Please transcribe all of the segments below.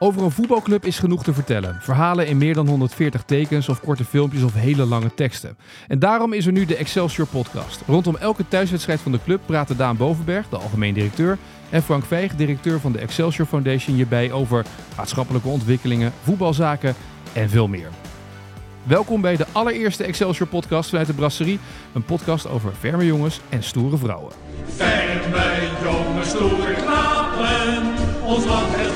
Over een voetbalclub is genoeg te vertellen. Verhalen in meer dan 140 tekens of korte filmpjes of hele lange teksten. En daarom is er nu de Excelsior podcast. Rondom elke thuiswedstrijd van de club praten Daan Bovenberg, de algemeen directeur, en Frank Veeg, directeur van de Excelsior Foundation, hierbij over maatschappelijke ontwikkelingen, voetbalzaken en veel meer. Welkom bij de allereerste Excelsior podcast vanuit de Brasserie. Een podcast over ferme jongens en stoere vrouwen. Ferme jongens, stoere knapen, ons land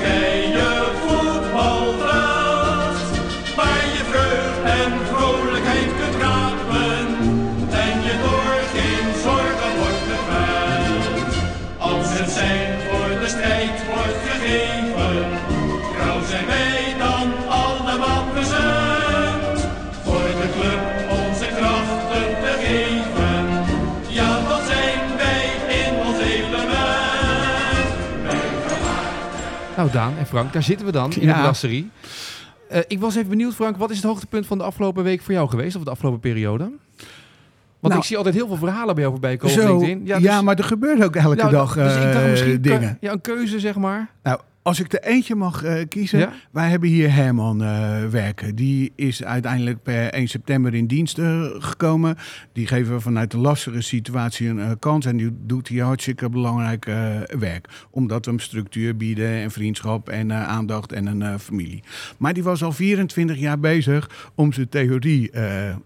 Daan en Frank, daar zitten we dan in Ja. de brasserie. Eh, ik was even benieuwd, Frank, wat is het hoogtepunt van de afgelopen week voor jou geweest, of de afgelopen periode? Want Nou, ik zie altijd heel veel verhalen bij jou voorbij komen Zo, ja, dus- maar er gebeurt ook elke nou, dag dus ik dacht eh, ke- dingen. ja, een keuze, zeg maar. Nou, als ik er eentje mag eh, kiezen. Ja? Wij hebben hier Herman eh, werken. Die is uiteindelijk per 1 september in dienst eh, gekomen. Die geven we vanuit de lastige situatie een kans. En die doet hier hartstikke belangrijk werk. Omdat we hem structuur bieden en vriendschap en aandacht en een familie. Maar die was al 24 jaar bezig om zijn theorie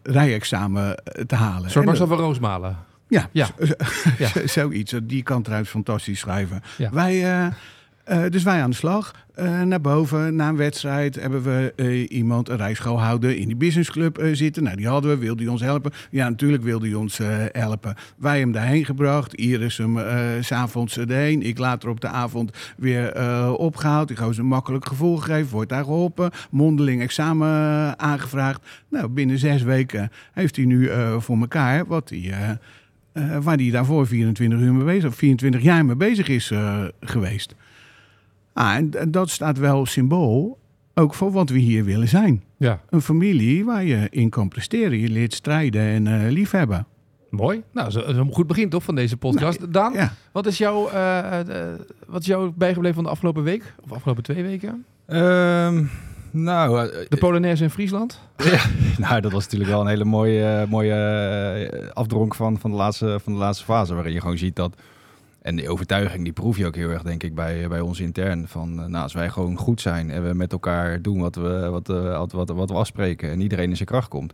rijexamen te halen. En Marcel dat- van Roosmalen. Ja, Ja. zoiets. Die kan trouwens fantastisch schrijven. Ja. Wij, eh, dus wij aan de slag. Eh, naar boven, na een wedstrijd, hebben we eh, iemand, een rijschoolhouder, in die businessclub zitten. Nou, die hadden we, wilde hij ons helpen? Ja, natuurlijk wilde hij ons helpen. Wij hem daarheen gebracht. Iris hem s'avonds erheen. Ik later op de avond weer eh, opgehaald. Ik goos een makkelijk gevoel gegeven. Wordt daar geholpen. Mondeling examen aangevraagd. Nou, binnen zes weken heeft hij nu voor elkaar wat hij... waar hij daarvoor 24 uur mee bezig, of 24 jaar mee bezig is geweest. Ah, en, en dat staat wel symbool ook voor wat we hier willen zijn. Ja, Een familie waar je in kan presteren. Je leert strijden en eh, liefhebben. mooi. Nou, dat is een goed begin toch van deze podcast. Daan, Ja. wat, is jou, eh, eh, wat is jou bijgebleven van de afgelopen week? Of afgelopen twee weken? Ehm, nou, De Polonaise in Friesland? nou, dat was natuurlijk wel een hele mooie, mooie afdronk van, van, de laatste, van de laatste fase. Waarin je gewoon ziet dat. En die overtuiging die proef je ook heel erg, denk ik, bij, bij ons intern. Van eh, nou, als wij gewoon goed zijn en we met elkaar doen wat we, wat, eh, wat, wat, wat we afspreken. En iedereen in zijn kracht komt.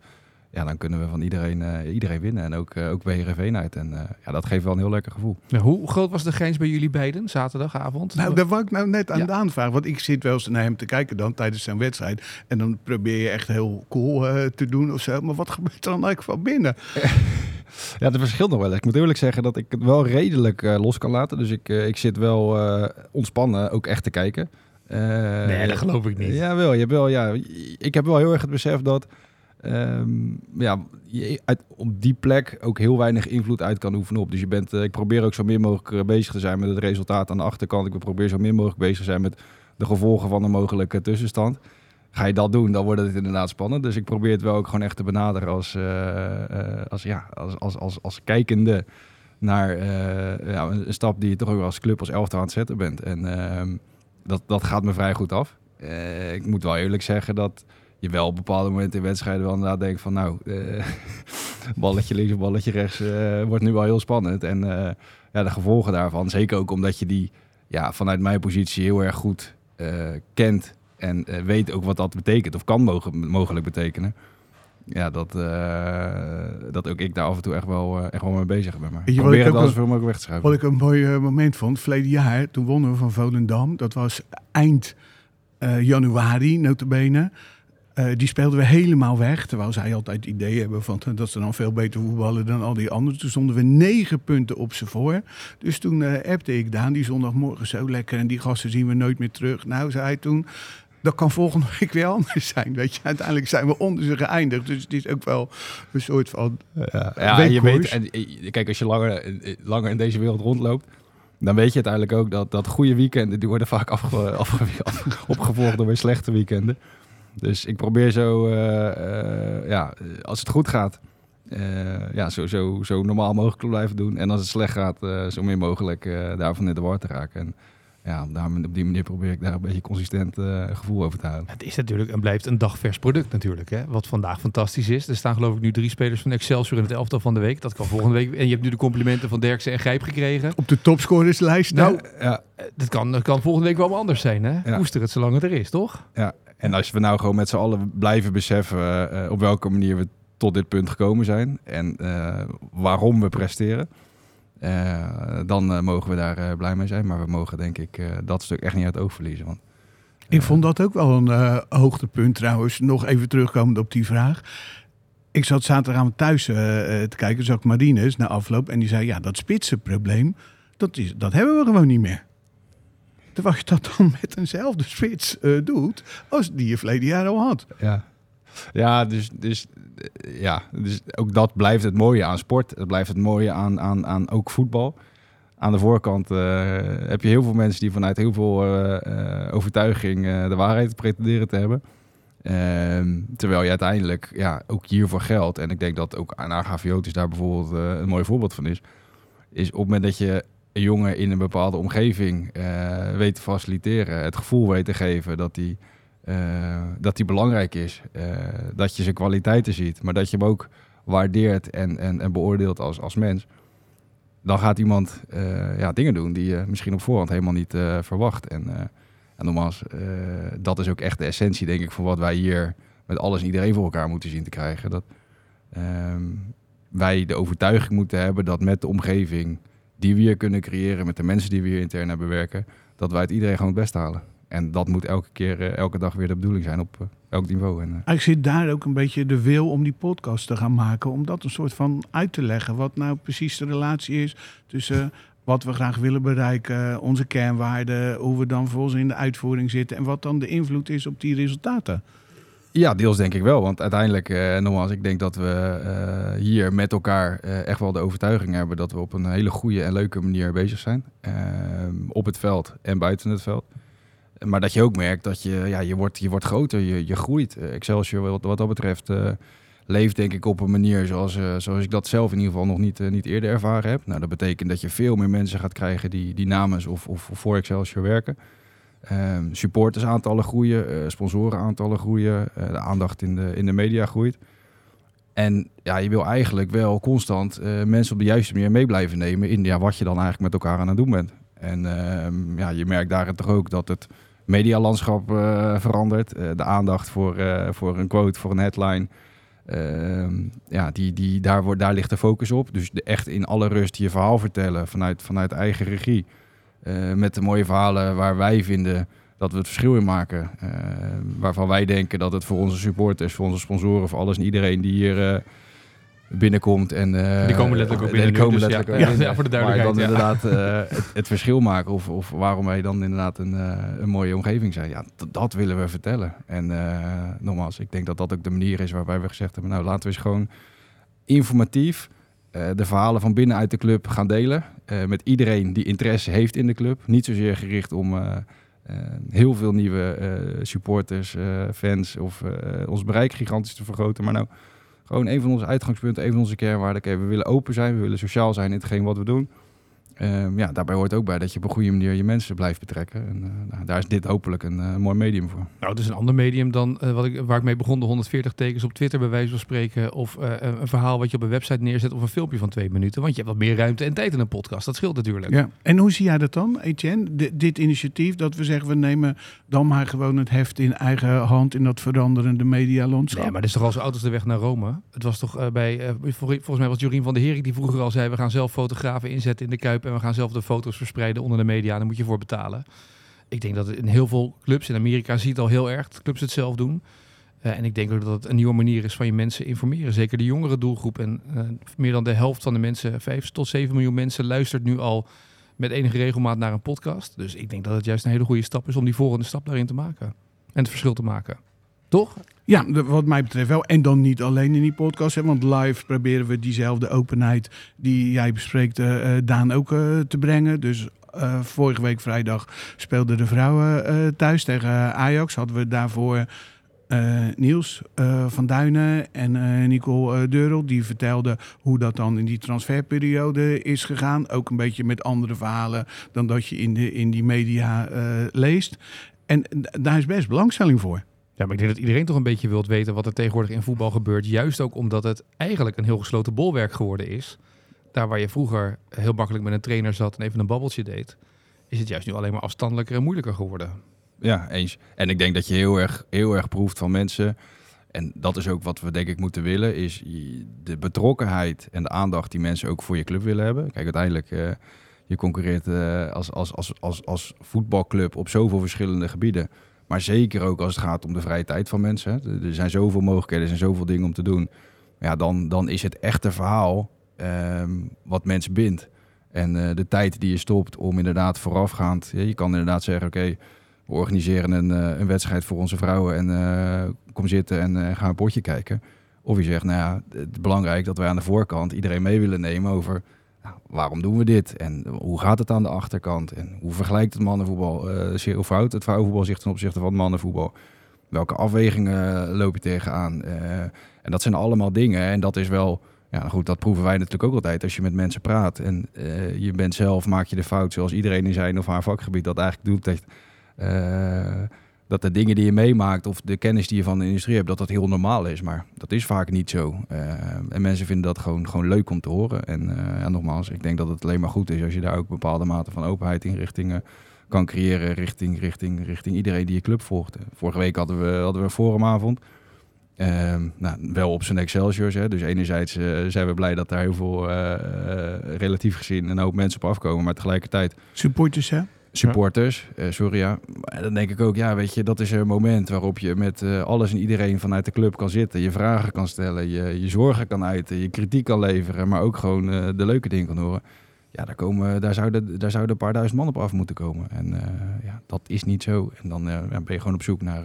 Ja, dan kunnen we van iedereen, eh, iedereen winnen. En ook, ook bij Heerenveen uit. En eh, ja, dat geeft wel een heel lekker gevoel. Ja, hoe groot was de grijns bij jullie beiden, zaterdagavond? Nou, daar wou ik nou net aan Ja. de aanvragen. Want ik zit wel eens naar hem te kijken dan tijdens zijn wedstrijd. En dan probeer je echt heel cool te doen of zo. Maar wat gebeurt er dan eigenlijk van binnen? Ja, het verschilt nog wel. Ik moet eerlijk zeggen dat ik het wel redelijk eh, los kan laten. Dus ik, eh, ik zit wel eh, ontspannen ook echt te kijken. Nee, dat geloof ik niet. Ja, wel. Je hebt wel, ja, ik heb wel heel erg het besef dat ehm, ja, je uit, op die plek ook heel weinig invloed uit kan oefenen op. Dus je bent, ik probeer ook zo min mogelijk bezig te zijn met het resultaat aan de achterkant. Ik probeer zo min mogelijk bezig te zijn met de gevolgen van een mogelijke tussenstand. Ga je dat doen, dan wordt het inderdaad spannend. Dus ik probeer het wel ook gewoon echt te benaderen als, eh, eh, als, ja, als, als, als, als kijkende naar eh, ja, een, stap die je toch ook als club, als elftal aan het zetten bent. En ehm, dat, dat gaat me vrij goed af. Ik moet wel eerlijk zeggen dat je wel op bepaalde momenten in wedstrijden wel inderdaad denkt van nou, balletje links, balletje rechts, wordt nu wel heel spannend. En ja, de gevolgen daarvan, zeker ook omdat je die ja, vanuit mijn positie heel erg goed kent en eh, weet ook wat dat betekent of kan mogen, mogelijk betekenen. Ja, dat, eh, dat ook ik daar af en toe echt wel, eh, echt wel mee bezig ben. Maar je ik probeer het wel zoveel mogelijk weg te schuiven. Wat ik een mooi moment vond, verleden jaar, toen wonnen we van Volendam. Dat was eind januari, notabene. Eh die speelden we helemaal weg. Terwijl zij altijd het idee hebben van, dat ze dan veel beter voetballen dan al die anderen. Toen stonden we negen punten op ze voor. Dus toen appte ik Daan, die zondagmorgen zo lekker. En die gasten zien we nooit meer terug. Nou, zei hij toen, dat kan volgende week weer anders zijn. Weet je, uiteindelijk zijn we onder ze geëindigd. Dus het is ook wel een soort van Ja, ja en je weet, en, eh, kijk, als je langer, eh, langer in deze wereld rondloopt, dan weet je uiteindelijk ook dat, dat goede weekenden, die worden vaak afge, afge, af- opgevolgd door weer slechte weekenden. Dus ik probeer zo, eh, eh, ja, als het goed gaat, eh, ja, zo, zo, zo normaal mogelijk te blijven doen. En als het slecht gaat, eh, zo min mogelijk eh, daarvan in de war te raken. En ja, op, daar, op die manier probeer ik daar een beetje consistent eh, gevoel over te houden. Het is natuurlijk en blijft een dagvers product natuurlijk. Hè? Wat vandaag fantastisch is. Er staan geloof ik nu drie spelers van Excelsior in het elftal van de week. Dat kan volgende week. En je hebt nu de complimenten van Derksen en Grijp gekregen. Op de topscorerslijst. Nou, Ja, Eh, Dat kan, dat kan volgende week wel anders zijn. Hè? Ja. Koester het zolang het er is, toch? Ja, en als we nou gewoon met z'n allen blijven beseffen eh, op welke manier we tot dit punt gekomen zijn en eh, waarom we presteren, dan eh, mogen we daar eh, blij mee zijn. Maar we mogen denk ik eh, dat stuk echt niet uit het oog verliezen. Want, Ik vond dat ook wel een eh, hoogtepunt trouwens. Nog even terugkomend op die vraag. Ik zat zaterdagavond thuis eh, eh, te kijken, zag ik Marines na afloop. En die zei, ja, dat spitsenprobleem, dat, is, dat hebben we gewoon niet meer. Terwijl je dat dan met eenzelfde spits eh, doet als die je verleden jaar al had. ja, ja, dus, dus, ja, dus ook dat blijft het mooie aan sport. Het blijft het mooie aan, aan, aan ook voetbal. Aan de voorkant eh, heb je heel veel mensen die vanuit heel veel eh, eh, overtuiging de waarheid pretenderen te hebben. Ehm, terwijl je uiteindelijk ja, ook hiervoor geldt. En ik denk dat ook aan AGVO's daar bijvoorbeeld een mooi voorbeeld van is. Is op het moment dat je een jongen in een bepaalde omgeving weet te faciliteren. Het gevoel weet te geven dat hij eh, dat die belangrijk is. eh, dat je zijn kwaliteiten ziet. Maar dat je hem ook waardeert en, en, en beoordeelt als, als mens. Dan gaat iemand eh, ja, dingen doen die je misschien op voorhand helemaal niet verwacht. En, en nogmaals, dat is ook echt de essentie, denk ik, van wat wij hier met alles en iedereen voor elkaar moeten zien te krijgen. Dat ehm, wij de overtuiging moeten hebben dat met de omgeving die we hier kunnen creëren, met de mensen die we hier intern hebben werken, dat wij het iedereen gewoon het best halen. En dat moet elke keer, eh, elke dag weer de bedoeling zijn op eh, elk niveau. En, eh, Eigenlijk zit daar ook een beetje de wil om die podcast te gaan maken. Om dat een soort van uit te leggen. Wat nou precies de relatie is tussen wat we graag willen bereiken. Onze kernwaarden. Hoe we dan volgens in de uitvoering zitten. En wat dan de invloed is op die resultaten. Ja, deels denk ik wel. Want uiteindelijk, eh, nogmaals, ik denk dat we eh, hier met elkaar eh, echt wel de overtuiging hebben dat we op een hele goede en leuke manier bezig zijn. Ehm, op het veld en buiten het veld. Maar dat je ook merkt dat je, ja, je, wordt, je wordt groter, je, je groeit. Eh, Excelsior, wat, dat betreft, eh, leeft denk ik op een manier zoals, eh, zoals ik dat zelf in ieder geval nog niet, niet eerder ervaren heb. Nou, dat betekent dat je veel meer mensen gaat krijgen die, die namens of, of voor Excelsior werken. Ehm supportersaantallen groeien, eh, sponsorenaantallen groeien, de aandacht in de, in de media groeit. En ja, je wil eigenlijk wel constant mensen op de juiste manier mee blijven nemen in ja, wat je dan eigenlijk met elkaar aan het doen bent. En ehm, ja, je merkt daarin toch ook dat het medialandschap eh, verandert. Eh, de aandacht voor, eh, voor een quote, voor een headline. Ehm, ja, die, die, daar, wordt, daar ligt de focus op. Dus de, echt in alle rust je verhaal vertellen vanuit, vanuit eigen regie. Met de mooie verhalen waar wij vinden dat we het verschil in maken. Waarvan wij denken dat het voor onze supporters, voor onze sponsoren, voor alles en iedereen die hier binnenkomt. En, eh, Die komen letterlijk ook binnen Die komen nu, dus ja. ook Ja, ja, voor de Maar dan duidelijkheid, inderdaad eh, het, het verschil maken. Of, of waarom wij dan inderdaad een, eh, een mooie omgeving zijn. Ja, dat willen we vertellen. En nogmaals, ik denk dat dat ook de manier is waarbij we gezegd hebben... nou, laten we eens gewoon informatief de verhalen van binnenuit de club gaan delen. met iedereen die interesse heeft in de club. Niet zozeer gericht om heel veel nieuwe supporters, fans of ons bereik gigantisch te vergroten. Maar nou, gewoon een van onze uitgangspunten, een van onze kernwaarden. Oké, we willen open zijn, we willen sociaal zijn in hetgeen wat we doen. Ehm, ja, daarbij hoort ook bij dat je op een goede manier je mensen blijft betrekken. En eh, nou, daar is dit hopelijk een eh, mooi medium voor. Nou, het is een ander medium dan eh, wat ik, waar ik mee begon. De 140 tekens op Twitter bij wijze van spreken. Of eh, een verhaal wat je op een website neerzet. Of een filmpje van twee minuten. Want je hebt wat meer ruimte en tijd in een podcast. Dat scheelt natuurlijk. Ja. En hoe zie jij dat dan, Etienne? D- dit initiatief dat we zeggen, we nemen dan maar gewoon het heft in eigen hand in dat veranderende medialandschap. Nee, maar dat is toch al zo oud als de weg naar Rome. Het was toch bij, eh, vol- volgens mij was Jorien van der Herik die vroeger al zei... we gaan zelf fotografen inzetten in de Kuip... en we gaan zelf de foto's verspreiden onder de media. Daar moet je voor betalen. Ik denk dat in heel veel clubs in Amerika ziet al heel erg... dat clubs het zelf doen. Eh, en ik denk ook dat het een nieuwe manier is van je mensen informeren. Zeker de jongere doelgroep. En eh, meer dan de helft van de mensen, 5 tot 7 miljoen mensen... luistert nu al met enige regelmaat naar een podcast. Dus ik denk dat het juist een hele goede stap is... om die volgende stap daarin te maken. En het verschil te maken. Toch? Ja, wat mij betreft wel. En dan niet alleen in die podcast. Hè, want live proberen we diezelfde openheid die jij bespreekt, eh, eh, Daan, ook eh, te brengen. Dus vorige week vrijdag speelden de vrouwen thuis tegen Ajax. Hadden we daarvoor Niels van Duinen en Nicole Deurel. Die vertelden hoe dat dan in die transferperiode is gegaan. Ook een beetje met andere verhalen dan dat je in, de, in die media leest. En daar is best belangstelling voor. Ja, maar ik denk dat iedereen toch een beetje wilt weten wat er tegenwoordig in voetbal gebeurt. Juist ook omdat het eigenlijk een heel gesloten bolwerk geworden is. Daar waar je vroeger heel makkelijk met een trainer zat en even een babbeltje deed, is het juist nu alleen maar afstandelijker en moeilijker geworden. Ja, eens. En ik denk dat je heel erg, heel erg proeft van mensen. En dat is ook wat we denk ik moeten willen, is de betrokkenheid en de aandacht die mensen ook voor je club willen hebben. Kijk, uiteindelijk, eh, je concurreert eh, als, als, als, als, als voetbalclub op zoveel verschillende gebieden. Maar zeker ook als het gaat om de vrije tijd van mensen. Er- zijn zoveel mogelijkheden, er zijn zoveel dingen om te doen. Ja, dan, dan is het echte verhaal ehm, wat mensen bindt. En eh, de tijd die je stopt om inderdaad voorafgaand... je kan inderdaad zeggen, oké, we organiseren een, eh, een wedstrijd voor onze vrouwen... en eh, kom zitten en eh, ga een potje kijken. Of je zegt, nou ja, het is belangrijk dat wij aan de voorkant iedereen mee willen nemen over... Nou, waarom doen we dit? En hoe gaat het aan de achterkant? En hoe vergelijkt het mannenvoetbal eh, zich of houdt het vrouwenvoetbal zich ten opzichte van mannenvoetbal? Welke afwegingen eh, loop je tegenaan? Eh, en dat zijn allemaal dingen. En dat is wel, ja goed, dat proeven wij natuurlijk ook altijd als je met mensen praat. En eh, je bent zelf, maak je de fout zoals iedereen in zijn of haar vakgebied dat eigenlijk doet. Dat, eh, dat de dingen die je meemaakt of de kennis die je van de industrie hebt, dat dat heel normaal is. Maar dat is vaak niet zo. Eh, en mensen vinden dat gewoon, gewoon leuk om te horen. En ja, nogmaals, ik denk dat het alleen maar goed is als je daar ook bepaalde mate van openheid in richting... kan creëren richting, richting, richting iedereen die je club volgt. Vorige week hadden we, hadden we een forumavond. Ehm, nou, wel op zijn Excelsiors. Hè. Dus enerzijds eh, zijn we blij dat daar heel veel, relatief gezien, een hoop mensen op afkomen. Maar tegelijkertijd Supporters, hè? Supporters, eh, sorry ja. Dan denk ik ook, ja, weet je, dat is een moment waarop je met eh, alles en iedereen vanuit de club kan zitten. Je vragen kan stellen, je, je zorgen kan uiten, je kritiek kan leveren, maar ook gewoon eh, de leuke dingen kan horen. Ja, daar, komen, daar, zouden, daar zouden een paar duizend man op af moeten komen. En ja, dat is niet zo. En dan ja, ben je gewoon op zoek naar,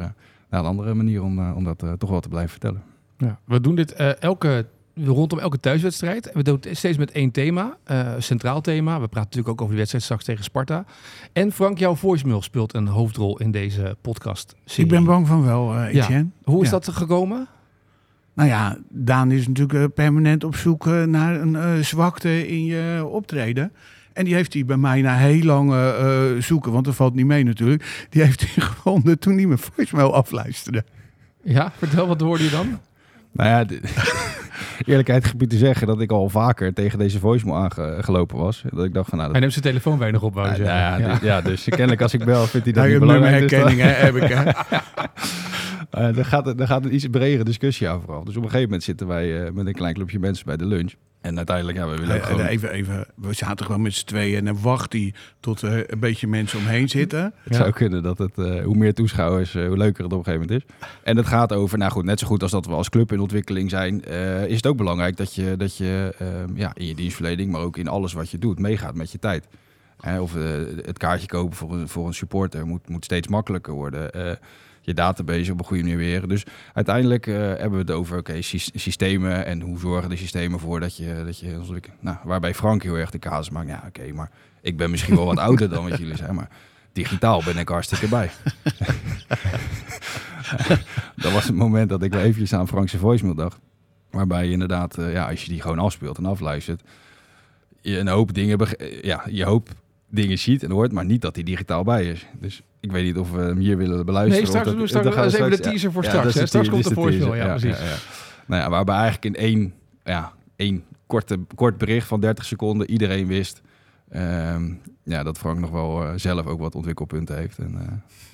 naar een andere manier om, om dat toch wel te blijven vertellen. Ja. We doen dit elke, rondom elke thuiswedstrijd. En we doen het steeds met één thema, een centraal thema. We praten natuurlijk ook over die wedstrijd straks tegen Sparta. En Frank, jouw voicemail speelt een hoofdrol in deze podcast. Ik ben bang van wel, Ja. Etienne. Hoe is Ja. dat gekomen? Nou ja, Daan is natuurlijk eh, permanent op zoek naar een zwakte in je optreden. En die heeft hij bij mij na heel lang zoeken, want dat valt niet mee natuurlijk. Die heeft hij gevonden toen hij mijn voicemail afluisterde. Ja, vertel, wat hoorde je dan? Nou ja, de- eerlijkheid gebied te zeggen dat ik al vaker tegen deze voicemail aangelopen was. Dat ik dacht van, nou, dat Hij neemt zijn telefoon weinig op, wou je Ja, nou ja, Ja. dus, ja, dus kennelijk als ik bel vindt hij dat Nou, niet belangrijk. Dus hè, heb ik. Hè? eh, dan, gaat het, dan gaat een iets bredere discussie aan vooral. Dus op een gegeven moment zitten wij eh, met een klein clubje mensen bij de lunch. En uiteindelijk, ja, we willen ook Eh, gewoon... Even, even, we zaten gewoon met z'n tweeën en dan wacht hij tot er een beetje mensen omheen zitten. Het Ja. zou kunnen dat het, eh, hoe meer toeschouwers, eh, hoe leuker het op een gegeven moment is. En het gaat over, nou goed, net zo goed als dat we als club in ontwikkeling zijn, eh, is het ook belangrijk dat je, dat je ehm, ja, in je dienstverlening, maar ook in alles wat je doet, meegaat met je tijd. Hè, of eh, het kaartje kopen voor een, voor een supporter moet, moet steeds makkelijker worden. Je database op een goede manier weer. Dus uiteindelijk eh, hebben we het over oké, sys- systemen en hoe zorgen de systemen voor dat je, dat je. Nou, waarbij Frank heel erg de kaas maakt. Ja, oké, maar ik ben misschien wel wat ouder dan wat jullie zijn, maar digitaal ben ik hartstikke bij. dat was het moment dat ik wel eventjes aan Frankse voicemail dacht. Waarbij je inderdaad, eh, ja, als je die gewoon afspeelt en afluistert, je een hoop dingen, ja, je hoop dingen ziet en hoort, maar niet dat hij digitaal bij is. Dus ik weet niet of we hem hier willen beluisteren. Nee, straks of doen we dat- straks- dan gaan even de teaser voor ja, straks, de Straks komt de voicemail, ja, precies. ja. Nou ja, waarbij eigenlijk in één, ja, één korte, kort bericht van 30 seconden iedereen wist ehm, ja, dat Frank nog wel eh, zelf ook wat ontwikkelpunten heeft. En, eh,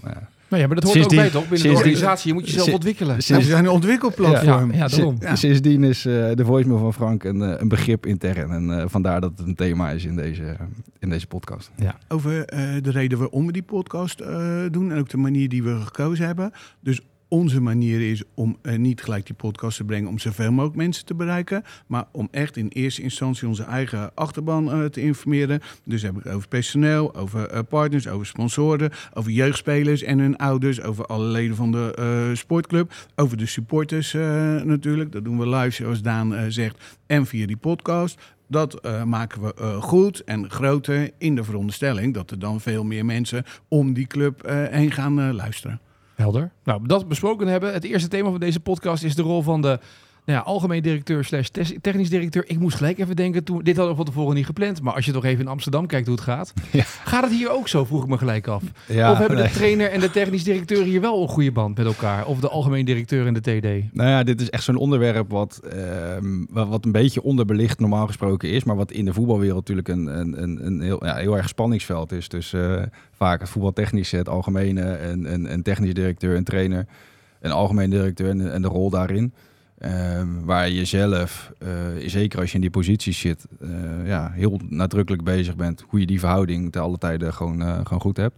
nou ja. Nou ja, maar dat hoort Sindsdien- ook bij toch? Binnen de organisatie, je moet jezelf sin- ontwikkelen. Ze zijn een ontwikkelplatform. Ja, ja, daarom. Ja. Sindsdien is eh, de voicemail van Frank een, eh, een begrip intern. En eh, vandaar dat het een thema is in deze, in deze podcast. Over eh, de reden waarom we die podcast eh, doen en ook de manier die we gekozen hebben. Dus onze manier is om eh, niet gelijk die podcast te brengen om zoveel mogelijk mensen te bereiken, maar om echt in eerste instantie onze eigen achterban eh, te informeren. Dus heb ik over personeel, over eh, partners, over sponsoren, over jeugdspelers en hun ouders, over alle leden van de sportclub, over de supporters natuurlijk. Dat doen we live zoals Daan zegt en via die podcast. Dat maken we goed en groter in de veronderstelling dat er dan veel meer mensen om die club heen gaan luisteren. Helder. Nou, dat besproken hebben. Het eerste thema van deze podcast is de rol van de nou ja, algemeen directeur slash technisch directeur. Ik moest gelijk even denken, toen, dit hadden we van tevoren niet gepland. Maar als je toch even in Amsterdam kijkt hoe het gaat. Ja. Gaat het hier ook zo, vroeg ik me gelijk af. Ja, of hebben nee. de trainer en de technisch directeur hier wel een goede band met elkaar? Of de algemeen directeur en de TD? Nou ja, dit is echt zo'n onderwerp wat, ehm, wat een beetje onderbelicht normaal gesproken is. Maar wat in de voetbalwereld natuurlijk een, een, een, een heel, ja, heel erg spanningsveld is. Dus eh, vaak het voetbaltechnische, het algemene, en technisch directeur, een trainer, een algemeen directeur en, en de rol daarin. Ehm, waar je zelf, eh, zeker als je in die positie zit, eh, ja, heel nadrukkelijk bezig bent hoe je die verhouding te alle tijden gewoon, eh, gewoon goed hebt.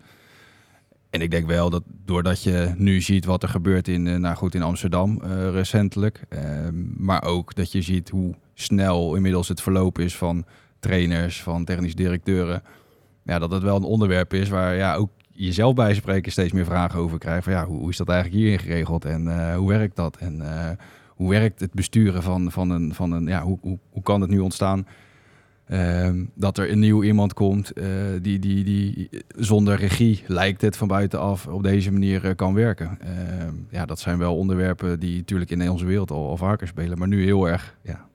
En ik denk wel dat doordat je nu ziet wat er gebeurt in, nou goed, in Amsterdam recentelijk, ehm, maar ook dat je ziet hoe snel inmiddels het verloop is van trainers, van technisch directeuren, ja, dat het wel een onderwerp is waar ja, ook jezelf bij spreken steeds meer vragen over krijgt. Van, ja, hoe, hoe is dat eigenlijk hierin geregeld en hoe werkt dat? En hoe werkt het besturen van, van een, van een ja, hoe, hoe, hoe kan het nu ontstaan? Ehm, dat er een nieuw iemand komt eh, die, die, die zonder regie, lijkt het van buitenaf, op deze manier eh, kan werken. Ehm, ja, dat zijn wel onderwerpen die natuurlijk in onze wereld al, al vaker spelen, maar nu heel erg ja,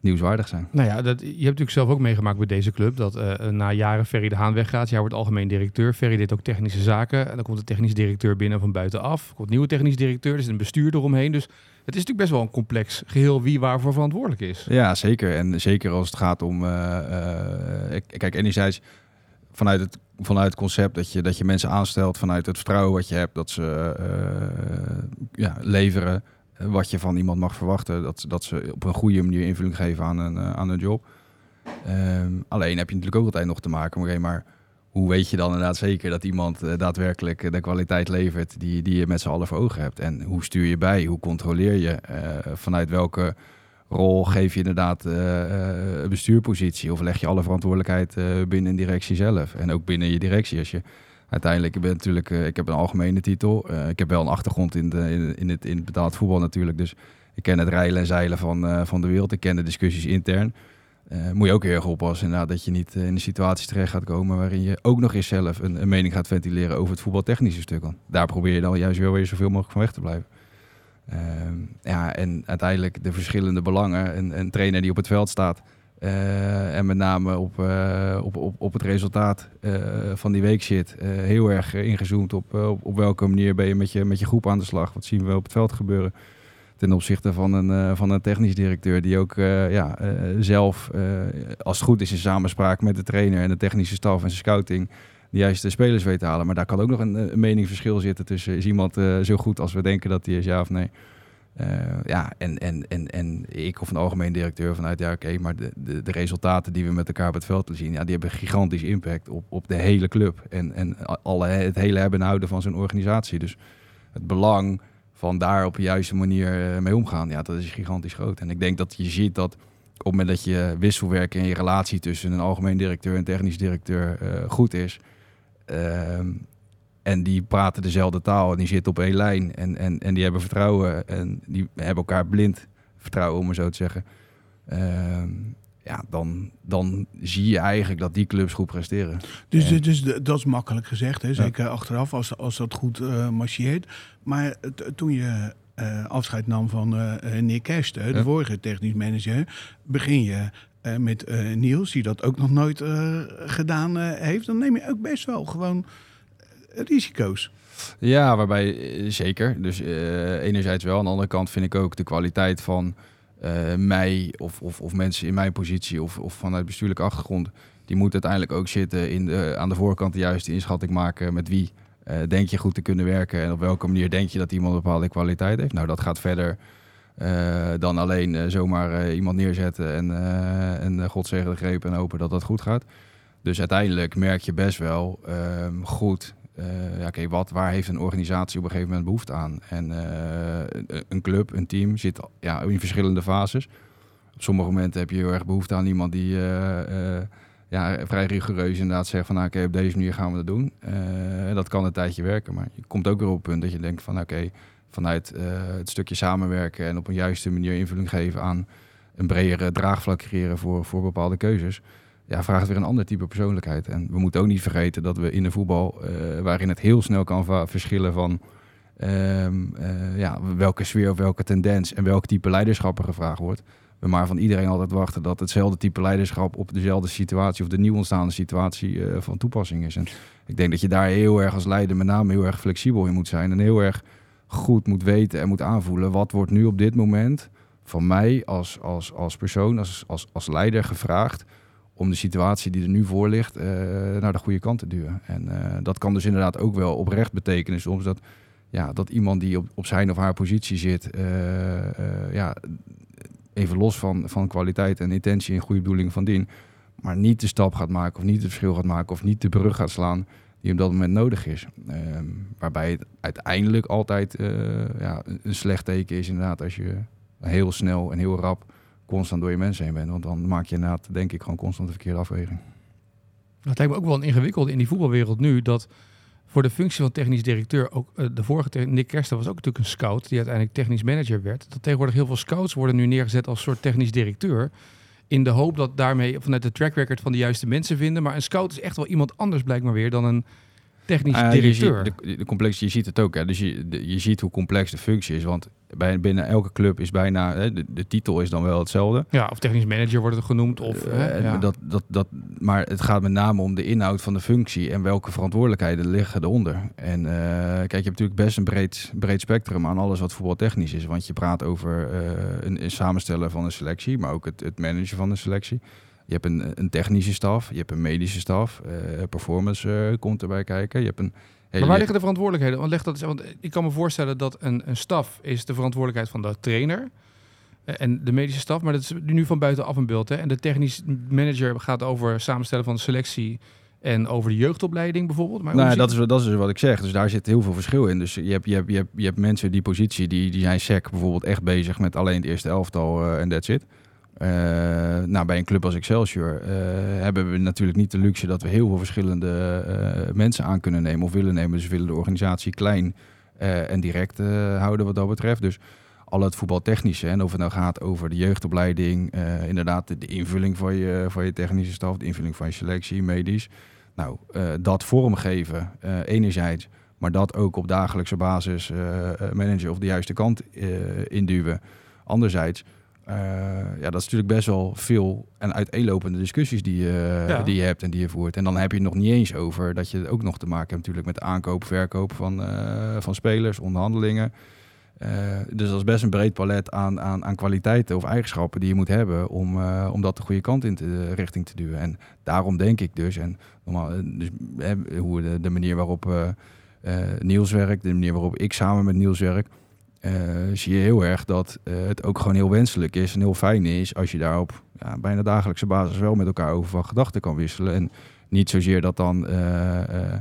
nieuwswaardig zijn. Nou ja, dat, je hebt natuurlijk zelf ook meegemaakt bij deze club. Dat eh, na jaren Ferry de Haan weggaat. Jij wordt algemeen directeur. Ferry deed ook technische zaken. En dan komt de technisch directeur binnen van buitenaf. Er komt nieuwe technisch directeur. Er zit een bestuur eromheen. Dus het is natuurlijk best wel een complex geheel wie waarvoor verantwoordelijk is. Ja, zeker. En zeker als het gaat om. eh, eh, ik- kijk, enerzijds vanuit het, vanuit het concept dat je, dat je mensen aanstelt, vanuit het vertrouwen wat je hebt, dat ze eh, ja, leveren eh, wat je van iemand mag verwachten. Dat, dat ze op een goede manier invulling geven aan een, eh, aan een job. Ehm, alleen heb je natuurlijk ook altijd nog te maken, maar hoe weet je dan inderdaad zeker dat iemand eh, daadwerkelijk de kwaliteit levert die, die je met z'n allen voor ogen hebt? En hoe stuur je bij? Hoe controleer je? Eh, vanuit welke rol geef je inderdaad een bestuurpositie? Of leg je alle verantwoordelijkheid binnen een directie zelf? En ook binnen je directie. Als je uiteindelijk, ik ben natuurlijk, eh, ik heb een algemene titel. Eh, ik heb wel een achtergrond in, de, in, in het, in het betaald voetbal natuurlijk. Dus ik ken het rijlen en zeilen van, eh, van de wereld. Ik ken de discussies intern. Moet je ook heel erg oppassen inderdaad, dat je niet in de situatie terecht gaat komen waarin je ook nog eens zelf een, een mening gaat ventileren over het voetbaltechnische stuk. Want daar probeer je dan juist wel weer zoveel mogelijk van weg te blijven. Ehm, ja, en uiteindelijk de verschillende belangen. Een, een trainer die op het veld staat eh, en met name op, eh, op, op, op het resultaat eh, van die week eh, heel erg ingezoomd op, op, op welke manier ben je met, je met je groep aan de slag. Wat zien we op het veld gebeuren ten opzichte van een, van een technisch directeur die ook ja, zelf, als het goed is in samenspraak met de trainer en de technische staf en zijn scouting, de juiste spelers weet te halen. Maar daar kan ook nog een, een meningsverschil zitten tussen is iemand zo goed als we denken dat hij is, ja of nee. Eh, ja, en, en, en, en ik of een algemeen directeur vanuit, ja oké, maar de, de, de resultaten die we met elkaar op het veld zien, ja, die hebben gigantisch impact op, op de hele club en, en alle, het hele hebben en houden van zo'n organisatie. Dus het belang van daar op de juiste manier eh, mee omgaan, ja, dat is gigantisch groot. En ik denk dat je ziet dat op het moment dat je wisselwerk en je relatie tussen een algemeen directeur en technisch directeur eh, goed is, ehm, en die praten dezelfde taal en die zitten op één lijn en, en, en die hebben vertrouwen en die hebben elkaar blind vertrouwen, om maar zo te zeggen. Ehm, ja, dan, dan zie je eigenlijk dat die clubs goed presteren. Dus, dus dat is makkelijk gezegd, hè? zeker achteraf als, als dat goed eh, marcheert. Maar toen je eh, afscheid nam van eh, Nick Kersten, de Ja. vorige technisch manager, begin je met Niels, die dat ook nog nooit gedaan heeft. Dan neem je ook best wel gewoon risico's. Ja, waarbij eh, zeker. Dus eh, enerzijds wel. Aan de andere kant vind ik ook de kwaliteit van eh, mij of, of, of mensen in mijn positie of, of vanuit bestuurlijke achtergrond. Die moet uiteindelijk ook zitten in de, aan de voorkant de juiste inschatting maken met wie denk je goed te kunnen werken en op welke manier denk je dat iemand een bepaalde kwaliteit heeft. Nou, dat gaat verder dan alleen zomaar iemand neerzetten en, en God zegen de greep en hopen dat dat goed gaat. Dus uiteindelijk merk je best wel ehm, goed ja, oké, wat, waar heeft een organisatie op een gegeven moment behoefte aan? En eh, een- club, een team zit ja, in verschillende fases. Op sommige momenten heb je heel erg behoefte aan iemand die eh, eh, ja, vrij rigoureus inderdaad zegt van nou, oké, op deze manier gaan we dat doen. Eh, dat kan een tijdje werken, maar je komt ook weer op het punt dat je denkt van oké, vanuit eh, het stukje samenwerken en op een juiste manier invulling geven aan een bredere draagvlak creëren voor, voor bepaalde keuzes ja, vraagt weer een ander type persoonlijkheid. En we moeten ook niet vergeten dat we in de voetbal, eh, waarin het heel snel kan verschillen van ehm, eh, ja, welke sfeer of welke tendens en welk type leiderschap er gevraagd wordt. We maar van iedereen altijd wachten dat hetzelfde type leiderschap op dezelfde situatie of de nieuw ontstaande situatie eh, van toepassing is. En ik denk dat je daar heel erg als leider met name heel erg flexibel in moet zijn en heel erg goed moet weten en moet aanvoelen wat wordt nu op dit moment van mij als, als, als persoon, als, als, als leider gevraagd om de situatie die er nu voor ligt eh, naar de goede kant te duwen. En eh, dat kan dus inderdaad ook wel oprecht betekenen soms dat, ja, dat iemand die op, op zijn of haar positie zit, eh, ja, even los van, van kwaliteit en intentie en goede bedoeling van dien, maar niet de stap gaat maken of niet het verschil gaat maken of niet de brug gaat slaan die op dat moment nodig is. Ehm, waarbij het uiteindelijk altijd ja, een slecht teken is inderdaad als je heel snel en heel rap constant door je mensen heen bent. Want dan maak je inderdaad, denk ik, gewoon constant de verkeerde afweging. Het lijkt me ook wel een ingewikkeld in die voetbalwereld nu dat voor de functie van technisch directeur, ook uh, de vorige Nick Kersten was ook natuurlijk een scout die uiteindelijk technisch manager werd. Dat tegenwoordig heel veel scouts worden nu neergezet als soort technisch directeur. In de hoop dat daarmee vanuit de track record van de juiste mensen vinden. Maar een scout is echt wel iemand anders blijkbaar weer dan een technisch Ah, directeur. Je ziet, de, de complex, je ziet het ook. Hè. Dus je, de- je ziet hoe complex de functie is. Want bij, binnen elke club is bijna... Hè, de, de titel is dan wel hetzelfde. Ja, of technisch manager wordt het genoemd. Of, Eh, hè, ja. dat, dat, dat, maar het gaat met name om de inhoud van de functie en welke verantwoordelijkheden liggen eronder. En eh, kijk, je hebt natuurlijk best een breed, breed spectrum aan alles wat voetbaltechnisch is. Want je praat over eh, een, een samenstellen van een selectie, maar ook het, het managen van een selectie. Je hebt een, een technische staf, je hebt een medische staf, performance komt erbij kijken. Je hebt een. Maar waar liggen de verantwoordelijkheden? Want, leg dat eens, want ik kan me voorstellen dat een, een staf is de verantwoordelijkheid van de trainer eh, en de medische staf, maar dat is nu van buitenaf een beeld. Hè? En de technisch manager gaat over samenstellen van de selectie en over de jeugdopleiding bijvoorbeeld. Maar Nou, dat is, dat is wat ik zeg. Dus daar zit heel veel verschil in. Dus je hebt, je hebt, je hebt, je hebt mensen die positie, die, die zijn sec bijvoorbeeld echt bezig met alleen het eerste elftal eh, en that's it. Eh, nou, bij een club als Excelsior eh, hebben we natuurlijk niet de luxe dat we heel veel verschillende eh, mensen aan kunnen nemen of willen nemen. Dus we willen de organisatie klein en direct houden wat dat betreft. Dus al het voetbaltechnische, en of het nou gaat over de jeugdopleiding, inderdaad de, invulling van je, van je technische staf, de invulling van je selectie, medisch. Nou, dat vormgeven enerzijds, maar dat ook op dagelijkse basis managen of de juiste kant induwen. Anderzijds, eh, ja, dat is natuurlijk best wel veel en uiteenlopende discussies die, je Ja. die je hebt en die je voert. En dan heb je het nog niet eens over dat je ook nog te maken hebt natuurlijk met aankoop, verkoop van, eh, van spelers, onderhandelingen. Eh, dus dat is best een breed palet aan, aan, aan kwaliteiten of eigenschappen die je moet hebben om, eh, om dat de goede kant in te, richting te duwen. En daarom denk ik dus, en normaal, eh, dus, eh, hoe de, de manier waarop eh, eh, Niels werkt, de manier waarop ik samen met Niels werk, eh, zie je heel erg dat eh, het ook gewoon heel wenselijk is en heel fijn is als je daar op ja, bijna dagelijkse basis wel met elkaar over van gedachten kan wisselen. En niet zozeer dat dan eh, eh,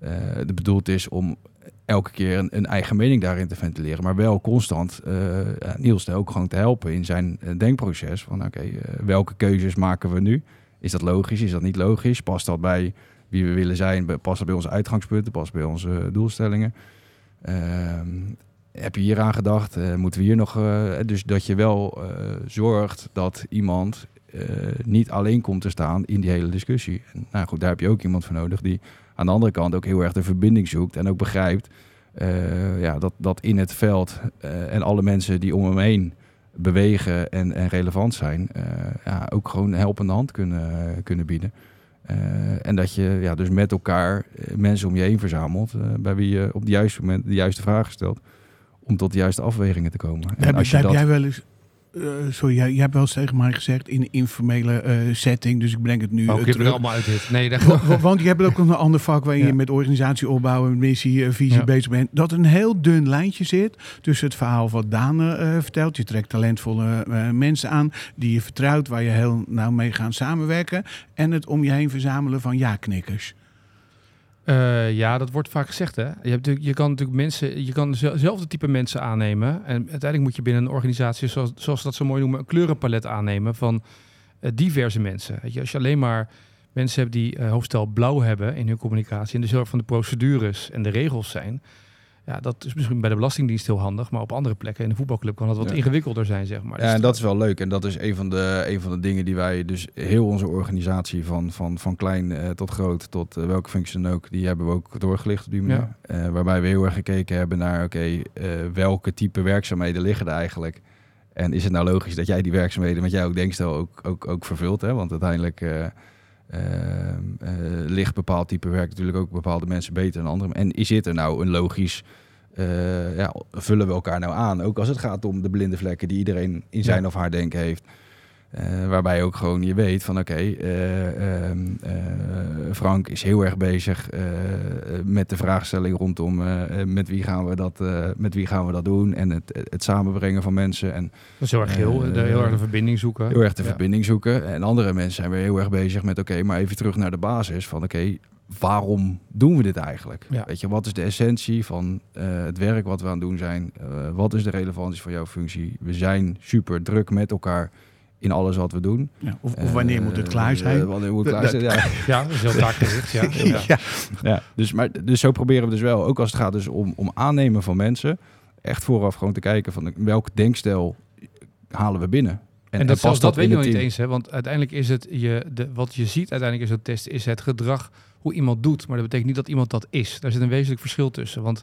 eh, bedoeld is om elke keer een, een eigen mening daarin te ventileren, maar wel constant eh, ja, Niels ook gewoon te helpen in zijn eh, denkproces. Van oké, eh, welke keuzes maken we nu? Is dat logisch? Is dat niet logisch? Past dat bij wie we willen zijn? Past dat bij onze uitgangspunten? Past bij onze eh, doelstellingen? Ehm, heb je hier aan gedacht? Eh, moeten we hier nog... eh, dus dat je wel eh, zorgt dat iemand niet alleen komt te staan in die hele discussie. Nou goed, daar heb je ook iemand voor nodig die aan de andere kant ook heel erg de verbinding zoekt en ook begrijpt ja, dat, dat in het veld en alle mensen die om hem heen bewegen en, en relevant zijn, ja, ook gewoon een helpende hand kunnen, kunnen bieden. En dat je ja, dus met elkaar mensen om je heen verzamelt, bij wie je op het juiste moment de juiste vragen stelt, om tot de juiste afwegingen te komen. En Heb, als je heb dat, jij wel eens... eh, sorry, jij, jij hebt wel eens tegen mij gezegd in een informele eh, setting, dus ik breng het nu Oh, eh, knip er terug. allemaal uit dit. Nee, dat Wa- wa- Want je hebt ook een ander vak waarin Ja. je met organisatie opbouwen, missie, eh, visie Ja. bezig bent. Dat een heel dun lijntje zit tussen het verhaal wat Daan eh, vertelt. Je trekt talentvolle eh, mensen aan die je vertrouwt, waar je heel nauw mee gaat samenwerken. En het om je heen verzamelen van ja-knikkers. Eh, ja, dat wordt vaak gezegd. Hè? Je, hebt je kan natuurlijk mensen, je kan zel- zelfde type mensen aannemen. En uiteindelijk moet je binnen een organisatie, zoals, zoals dat zo mooi noemen, een kleurenpalet aannemen van eh, diverse mensen. Weet je, als je alleen maar mensen hebt die eh, hoofdstel blauw hebben in hun communicatie en heel erg van de procedures en de regels zijn, Ja, dat is misschien bij de Belastingdienst heel handig, maar op andere plekken in de voetbalclub kan dat wat Ja. ingewikkelder zijn, zeg maar. Ja, Dus en dat is wel leuk. En dat is een van de, een van de dingen die wij, dus heel onze organisatie van, van, van klein eh, tot groot, tot eh, welke functie dan ook, die hebben we ook doorgelicht op die manier. Ja. Eh, waarbij we heel erg gekeken hebben naar, oké, welke type werkzaamheden liggen er eigenlijk? En is het nou logisch dat jij die werkzaamheden met jou ook denkstel ook, ook, ook vervult? Hè? Want uiteindelijk eh, ligt bepaald type werk natuurlijk ook bepaalde mensen beter dan anderen. En is dit er nou een logisch eh, ja, vullen we elkaar nou aan? Ook als het gaat om de blinde vlekken die iedereen in zijn Ja. of haar denken heeft. Eh, waarbij ook gewoon je weet van oké, eh, ehm, eh, Frank is heel erg bezig met de vraagstelling rondom met, wie gaan we dat, met wie gaan we dat doen en het, het samenbrengen van mensen en Dat is heel erg heel, de, heel erg de verbinding zoeken. heel erg de Ja. verbinding zoeken. En andere mensen zijn weer heel erg bezig met oké, maar even terug naar de basis van oké, waarom doen we dit eigenlijk? Ja. Weet je, wat is de essentie van het werk wat we aan het doen zijn? Wat is de relevantie van jouw functie? We zijn super druk met elkaar in alles wat we doen. Ja, of, of wanneer moet het klaar zijn? eh, wanneer moet het klaar zijn? Ja. Ja, dat is heel taakgericht. Ja. Ja. ja. Dus, maar, dus zo proberen we dus wel, ook als het gaat dus om, om aannemen van mensen, echt vooraf gewoon te kijken van welk denkstel halen we binnen. En, dat, past dat weet je nog niet eens, hè? want uiteindelijk is het je, de, wat je ziet uiteindelijk is zo'n test, is het gedrag hoe iemand doet. Maar dat betekent niet dat iemand dat is. Daar zit een wezenlijk verschil tussen. Want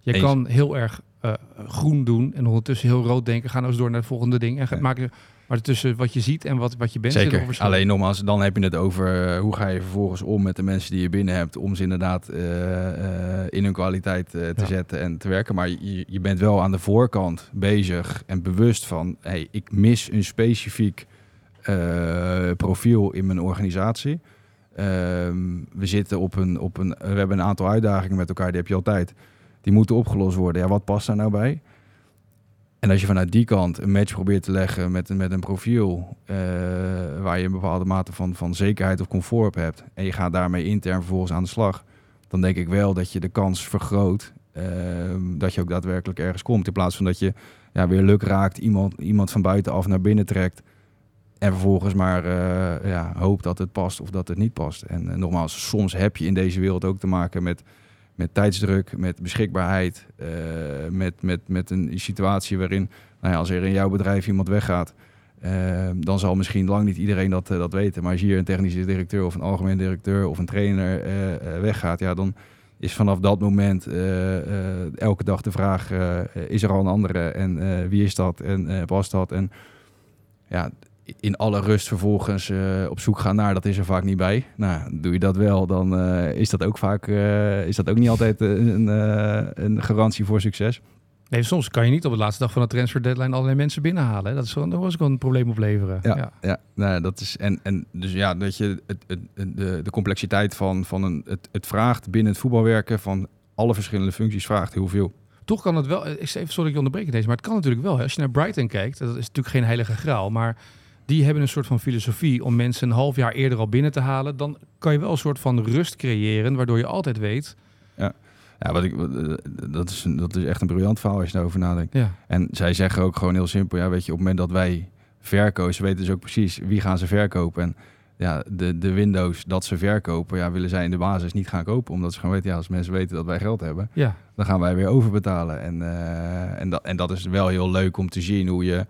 je Eens. kan heel erg eh, groen doen en ondertussen heel rood denken. Ga nou eens door naar het volgende ding. En Ja. maken, maar tussen wat je ziet en wat, wat je bent er Zeker. Alleen nogmaals, dan heb je het over eh, hoe ga je vervolgens om met de mensen die je binnen hebt. Om ze inderdaad eh, eh, in hun kwaliteit te Ja. zetten en te werken. Maar je, je bent wel aan de voorkant bezig en bewust van: hey, ik mis een specifiek profiel in mijn organisatie. Ehm, we zitten op een, op een. We hebben een aantal uitdagingen met elkaar, die heb je altijd. Die moeten opgelost worden. Ja, wat past daar nou bij? En als je vanuit die kant een match probeert te leggen met, een- met een profiel eh, waar je een bepaalde mate van, van zekerheid of comfort op hebt en je gaat daarmee intern vervolgens aan de slag, dan denk ik wel dat je de kans vergroot ehm, dat je ook daadwerkelijk ergens komt. In plaats van dat je ja, weer luk raakt, iemand, iemand van buitenaf naar binnen trekt en vervolgens maar eh, ja, hoopt dat het past of dat het niet past. En eh, nogmaals, soms heb je in deze wereld ook te maken met met tijdsdruk, met beschikbaarheid, eh, met, met, met een situatie waarin, nou ja, als er in jouw bedrijf iemand weggaat, eh, dan zal misschien lang niet iedereen dat, eh, dat weten. Maar als hier een technische directeur of een algemeen directeur of een trainer weggaat, ja, dan is vanaf dat moment elke dag de vraag, is er al een andere en wie is dat en past dat? En ja, in alle rust vervolgens eh, op zoek gaan naar, dat is er vaak niet bij. Nou, doe je dat wel, dan eh, is dat ook vaak, eh, is dat ook niet altijd een, een garantie voor succes. Nee, soms kan je niet op de laatste dag van de transfer deadline allerlei mensen binnenhalen. hè. Dat is gewoon, was ook een probleem opleveren. Ja, ja. nou, dat is en, en dus ja, dat je het, het, de, de complexiteit van, van een, het, het vraagt binnen het voetbalwerken van alle verschillende functies vraagt heel veel. Toch kan het wel, ik even sorry ik je onderbreek deze, maar het kan natuurlijk wel. Hè. Als je naar Brighton kijkt, dat is natuurlijk geen heilige graal, maar die hebben een soort van filosofie om mensen een half jaar eerder al binnen te halen. Dan kan je wel een soort van rust creëren, waardoor je altijd weet. Ja, wat ik, eh, dat, is dat is echt een briljant verhaal als je daarover nadenkt. Ja, En zij zeggen ook gewoon heel simpel, ja, weet je, op het moment dat wij verkopen, ze weten dus ook precies wie gaan ze verkopen. En ja, de, de Windows dat ze verkopen, ja, willen zij in de basis niet gaan kopen. Omdat ze gewoon weten, ja, als mensen weten dat wij geld hebben, ja. dan gaan wij weer overbetalen. En, eh, en, dat, en dat is wel heel leuk om te zien hoe je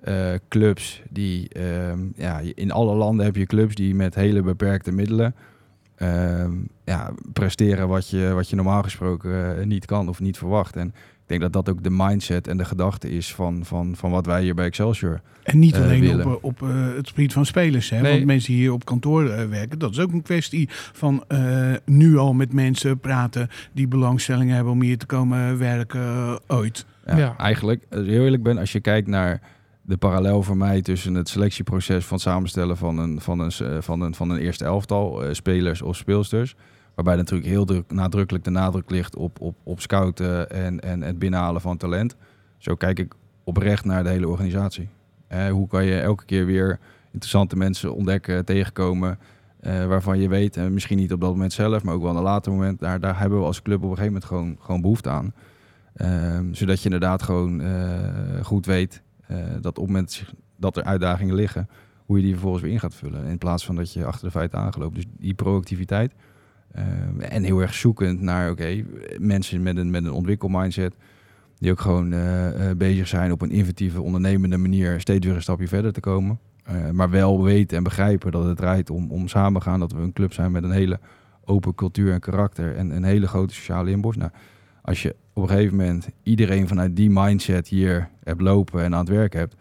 eh, clubs die, ehm, ja, je- in alle landen heb je clubs die met hele beperkte middelen ehm, ja, presteren wat je, wat je normaal gesproken eh, niet kan of niet verwacht. En ik denk dat dat ook de mindset en de gedachte is van, van, van wat wij hier bij Excelsior. En niet eh, alleen op, op eh, het gebied van spelers. Hè? Nee. Want mensen die hier op kantoor werken, dat is ook een kwestie van eh, nu al met mensen praten die belangstelling hebben om hier te komen werken ooit. Ja, Ja. Eigenlijk, als ik heel eerlijk ben, als je kijkt naar de parallel voor mij tussen het selectieproces van samenstellen van een, van een, eh, van een, van een eerste elftal, eh, spelers of speelsters. Waarbij natuurlijk heel druk, nadrukkelijk de nadruk ligt op, op, op scouten en, en het binnenhalen van talent. Zo kijk ik oprecht naar de hele organisatie. Eh, hoe kan je elke keer weer interessante mensen ontdekken, tegenkomen, eh, waarvan je weet, en misschien niet op dat moment zelf, maar ook wel een later moment, daar, daar hebben we als club op een gegeven moment gewoon, gewoon behoefte aan. Ehm, zodat je inderdaad gewoon eh, goed weet eh, dat op het moment dat er uitdagingen liggen, hoe je die vervolgens weer in gaat vullen. In plaats van dat je achter de feiten aangeloopt. Dus die proactiviteit, Eh, en heel erg zoekend naar, oké, mensen met een, met een ontwikkelmindset. Die ook gewoon eh, eh, bezig zijn op een inventieve, ondernemende manier steeds weer een stapje verder te komen. Eh, maar wel weten en begrijpen dat het draait om, om samengaan. Dat we een club zijn met een hele open cultuur en karakter. En een hele grote sociale inborst. Nou, als je op een gegeven moment iedereen vanuit die mindset hier hebt lopen en aan het werk hebt.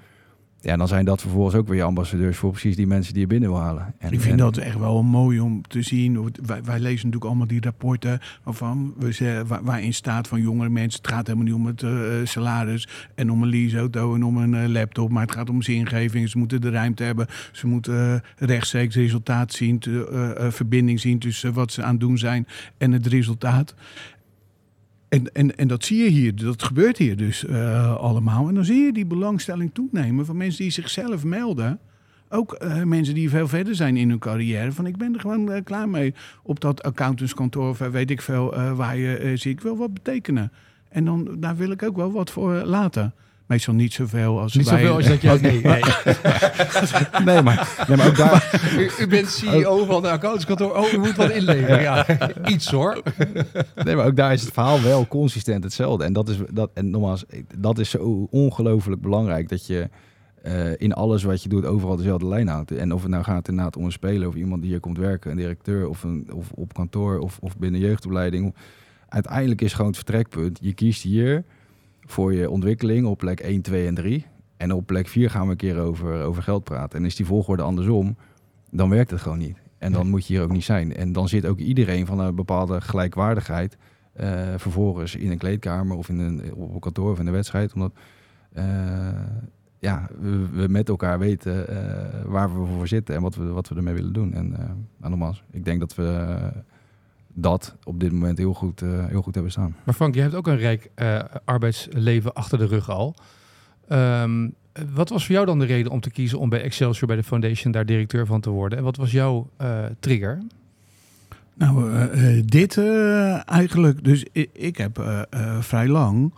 Ja, dan zijn dat vervolgens ook weer je ambassadeurs voor precies die mensen die je binnen wil halen. En, Ik vind en- dat echt wel mooi om te zien. Wij, wij lezen natuurlijk allemaal die rapporten waarvan we waar- waarin staat van jongere mensen. Het gaat helemaal niet om het eh, salaris en om een leaseauto en om een eh, laptop. Maar het gaat om zingeving. Ze moeten de ruimte hebben. Ze moeten eh, rechtstreeks resultaat zien. te- verbinding zien tussen wat ze aan het doen zijn en het resultaat. En, en, en dat zie je hier, dat gebeurt hier dus eh, allemaal. En dan zie je die belangstelling toenemen van mensen die zichzelf melden. Ook eh, mensen die veel verder zijn in hun carrière. Van ik ben er gewoon eh, klaar mee op dat accountantskantoor of weet ik veel waar je zie. Ik wil wat betekenen. En dan, daar wil ik ook wel wat voor laten. Meestal niet zoveel als Niet wij- zoveel als dat jij... Nee, nee. Nee, maar, nee, maar ook daar, U, u bent CEO van de accountskantoor. Oh, u moet wat inleveren. Ja, iets hoor. nee, maar ook daar is het verhaal wel consistent hetzelfde. En dat is, dat, en nogmaals, dat is zo ongelooflijk belangrijk dat je eh, in alles wat je doet overal dezelfde lijn houdt. En of het nou gaat inderdaad om een speler of iemand die hier komt werken, een directeur of, een, of op kantoor of, of binnen jeugdopleiding. Uiteindelijk is gewoon het vertrekpunt. Je kiest hier voor je ontwikkeling op plek 1, 2 en 3. En op plek 4 gaan we een keer over, over geld praten. En is die volgorde andersom, dan werkt het gewoon niet. En dan Nee. moet je hier ook niet zijn. En dan zit ook iedereen van een bepaalde gelijkwaardigheid eh, vervolgens in een kleedkamer of in een, op een kantoor of in een wedstrijd. Omdat eh, ja, we, we met elkaar weten eh, waar we voor zitten en wat we, wat we ermee willen doen. En nogmaals, ik denk dat we dat op dit moment heel goed, eh, heel goed hebben staan. Maar Frank, je hebt ook een rijk eh, arbeidsleven achter de rug al. Ehm, wat was voor jou dan de reden om te kiezen om bij Excelsior bij de Foundation daar directeur van te worden? En wat was jouw eh, trigger? Nou, dit eh, eigenlijk. Dus ik, ik heb vrij lang,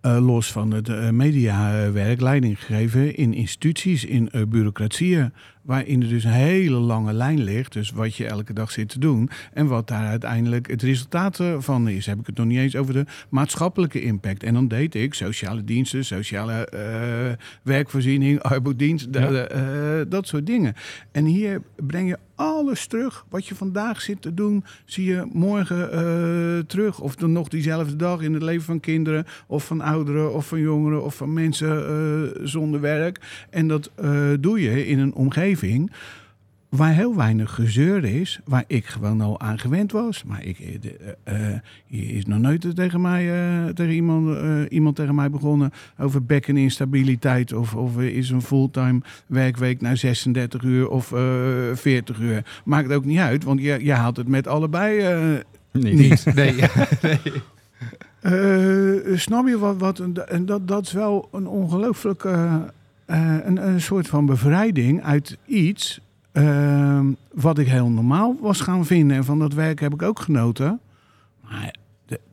eh, los van het mediawerk, leiding gegeven in instituties, in bureaucratieën. Waarin er dus een hele lange lijn ligt. Dus wat je elke dag zit te doen. En wat daar uiteindelijk het resultaat eh, van is. Heb ik het nog niet eens over de maatschappelijke impact. En dan deed ik sociale diensten, sociale eh, werkvoorziening, arbeidsdienst, Ja. eh, dat soort dingen. En hier breng je alles terug. Wat je vandaag zit te doen, zie je morgen terug. Of dan nog diezelfde dag in het leven van kinderen, of van ouderen, of van jongeren, of van mensen zonder werk. En dat doe je in een omgeving waar heel weinig gezeur is, waar ik gewoon al aan gewend was. Maar ik, eh, de, eh, eh, hier is nog nooit tegen mij, tegen iemand, iemand tegen mij begonnen over bekkeninstabiliteit of, of is een fulltime werkweek naar 36 uur of eh 40 uur. Maakt ook niet uit, want je, je haalt het met allebei eh, Niet. Nee. snap je wat? en dat, dat is wel een ongelooflijk. Eh, een, een soort van bevrijding uit iets. eh, wat ik heel normaal was gaan vinden. En van dat werk heb ik ook genoten. Maar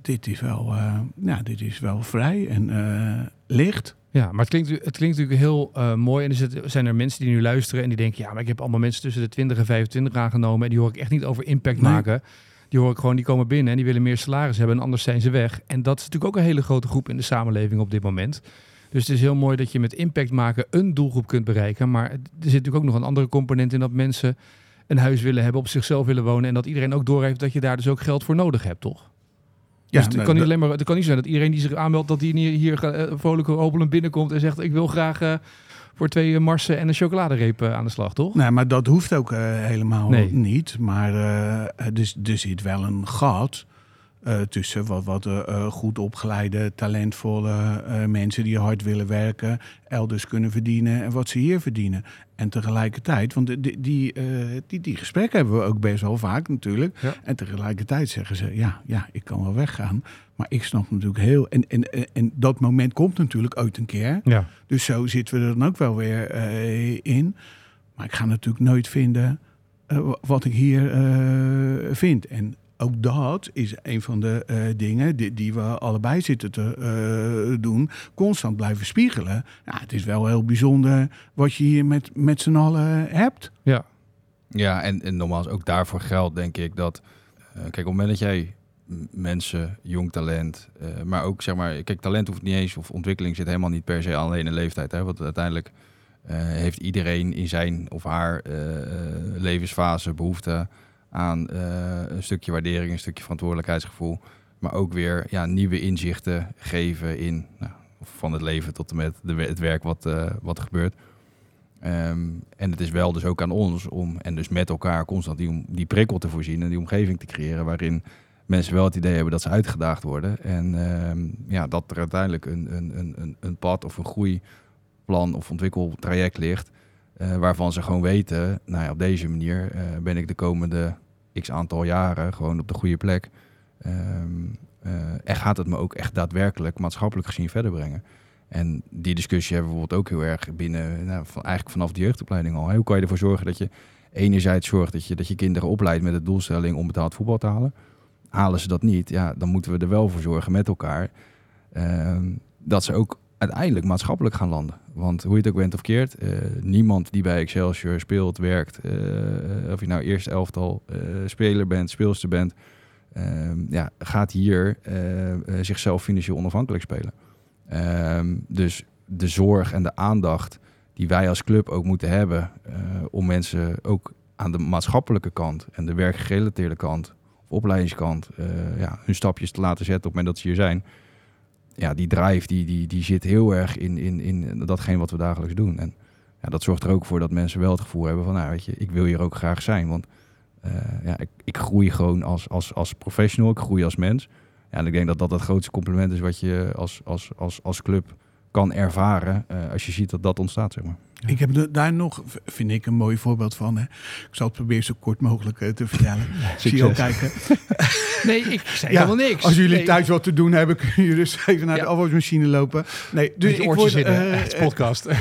dit is wel, ja, dit is wel vrij en eh, licht. Ja, maar het klinkt, het klinkt natuurlijk heel mooi. En er zit- zijn er mensen die nu luisteren en die denken... ja, maar ik heb allemaal mensen tussen de 20 en 25 aangenomen... en die hoor ik echt niet over impact Nee. maken. Die hoor ik gewoon, die komen binnen en die willen meer salaris hebben... en anders zijn ze weg. En dat is natuurlijk ook een hele grote groep in de samenleving op dit moment. Dus het is heel mooi dat je met impact maken een doelgroep kunt bereiken. Maar er zit natuurlijk ook nog een andere component in... dat mensen een huis willen hebben, op zichzelf willen wonen... en dat iedereen ook doorheeft dat je daar dus ook geld voor nodig hebt, toch? Ja, dus het kan, niet alleen maar, het kan niet zijn dat iedereen die zich aanmeldt, dat die hier, hier eh, vrolijk hopelijk binnenkomt en zegt: Ik wil graag eh, voor twee marsen en een chocoladereep eh, aan de slag, toch? Nee, maar dat hoeft ook eh, helemaal Nee. niet. Maar eh, er, is- er zit wel een gat eh, tussen wat, wat eh, eh, goed opgeleide, talentvolle mensen die hard willen werken, elders kunnen verdienen en wat ze hier verdienen. En tegelijkertijd, want die, die, die, die gesprekken hebben we ook best wel vaak natuurlijk. Ja. En tegelijkertijd zeggen ze, ja, ja, ik kan wel weggaan. Maar ik snap natuurlijk heel... En, en, en- en dat moment komt natuurlijk ooit een keer. Ja. Dus zo zitten we er dan ook wel weer in. Maar ik ga natuurlijk nooit vinden wa- wat ik hier vind. En ook dat is een van de eh, dingen die, die we allebei zitten te eh, doen. Constant blijven spiegelen. Ja, het is wel heel bijzonder wat je hier met, met z'n allen hebt. Ja. Ja, en, en nogmaals, ook daarvoor geldt denk ik dat kijk, op het moment dat jij mensen, jong talent, eh, maar ook zeg maar, kijk, talent hoeft niet eens, of ontwikkeling zit helemaal niet per se alleen in leeftijd. Hè, want uiteindelijk eh, heeft iedereen in zijn of haar eh, eh, levensfase behoefte aan eh, een stukje waardering, een stukje verantwoordelijkheidsgevoel. Maar ook weer ja, nieuwe inzichten geven in nou, van het leven tot en met de, het werk wat, eh, wat er gebeurt. Ehm, en het is wel dus ook aan ons om, en dus met elkaar constant die, die prikkel te voorzien en die omgeving te creëren waarin mensen wel het idee hebben dat ze uitgedaagd worden. En ehm, ja, dat er uiteindelijk een, een, een, een- pad of een groeiplan of ontwikkeltraject ligt. eh, waarvan ze gewoon weten, nou ja, op deze manier ben ik de komende x aantal jaren gewoon op de goede plek. En gaat het me ook echt daadwerkelijk maatschappelijk gezien verder brengen. En die discussie hebben we bijvoorbeeld ook heel erg binnen, nou, van, eigenlijk vanaf de jeugdopleiding al. Hoe kan je ervoor zorgen dat je enerzijds zorgt dat je, dat je kinderen opleidt met de doelstelling om betaald voetbal te halen. Halen ze dat niet, ja, dan moeten we er wel voor zorgen met elkaar ehm, dat ze ook uiteindelijk maatschappelijk gaan landen. Want hoe je het ook bent of keert, eh, niemand die bij Excelsior speelt, werkt, eh, of je nou eerst elftal eh, speler bent, speelster bent, ehm, ja, gaat hier eh, eh, zichzelf financieel onafhankelijk spelen. Ehm, dus de zorg en de aandacht die wij als club ook moeten hebben eh, om mensen ook aan de maatschappelijke kant en de werkgerelateerde kant of opleidingskant eh, ja, hun stapjes te laten zetten op het moment dat ze hier zijn. Ja, die drive die, die, die zit heel erg in, in, in datgene wat we dagelijks doen. En ja, dat zorgt er ook voor dat mensen wel het gevoel hebben van, nou weet je, ik wil hier ook graag zijn. Want eh, ja, ik, ik groei gewoon als, als, als professional, ik groei als mens. Ja, en ik denk dat dat het grootste compliment is wat je als, als, als, als club kan ervaren eh, als je ziet dat dat ontstaat, zeg maar. Ik heb daar nog, vind ik, een mooi voorbeeld van. Hè. Ik zal het proberen zo kort mogelijk eh, te vertellen. Zie je ook kijken. Nee, ik zei Ja, helemaal niks. Als jullie Nee, thuis wat te doen hebben, kunnen jullie dus even naar de afwasmachine lopen. Nee, dus ik word, eh, Het is podcast.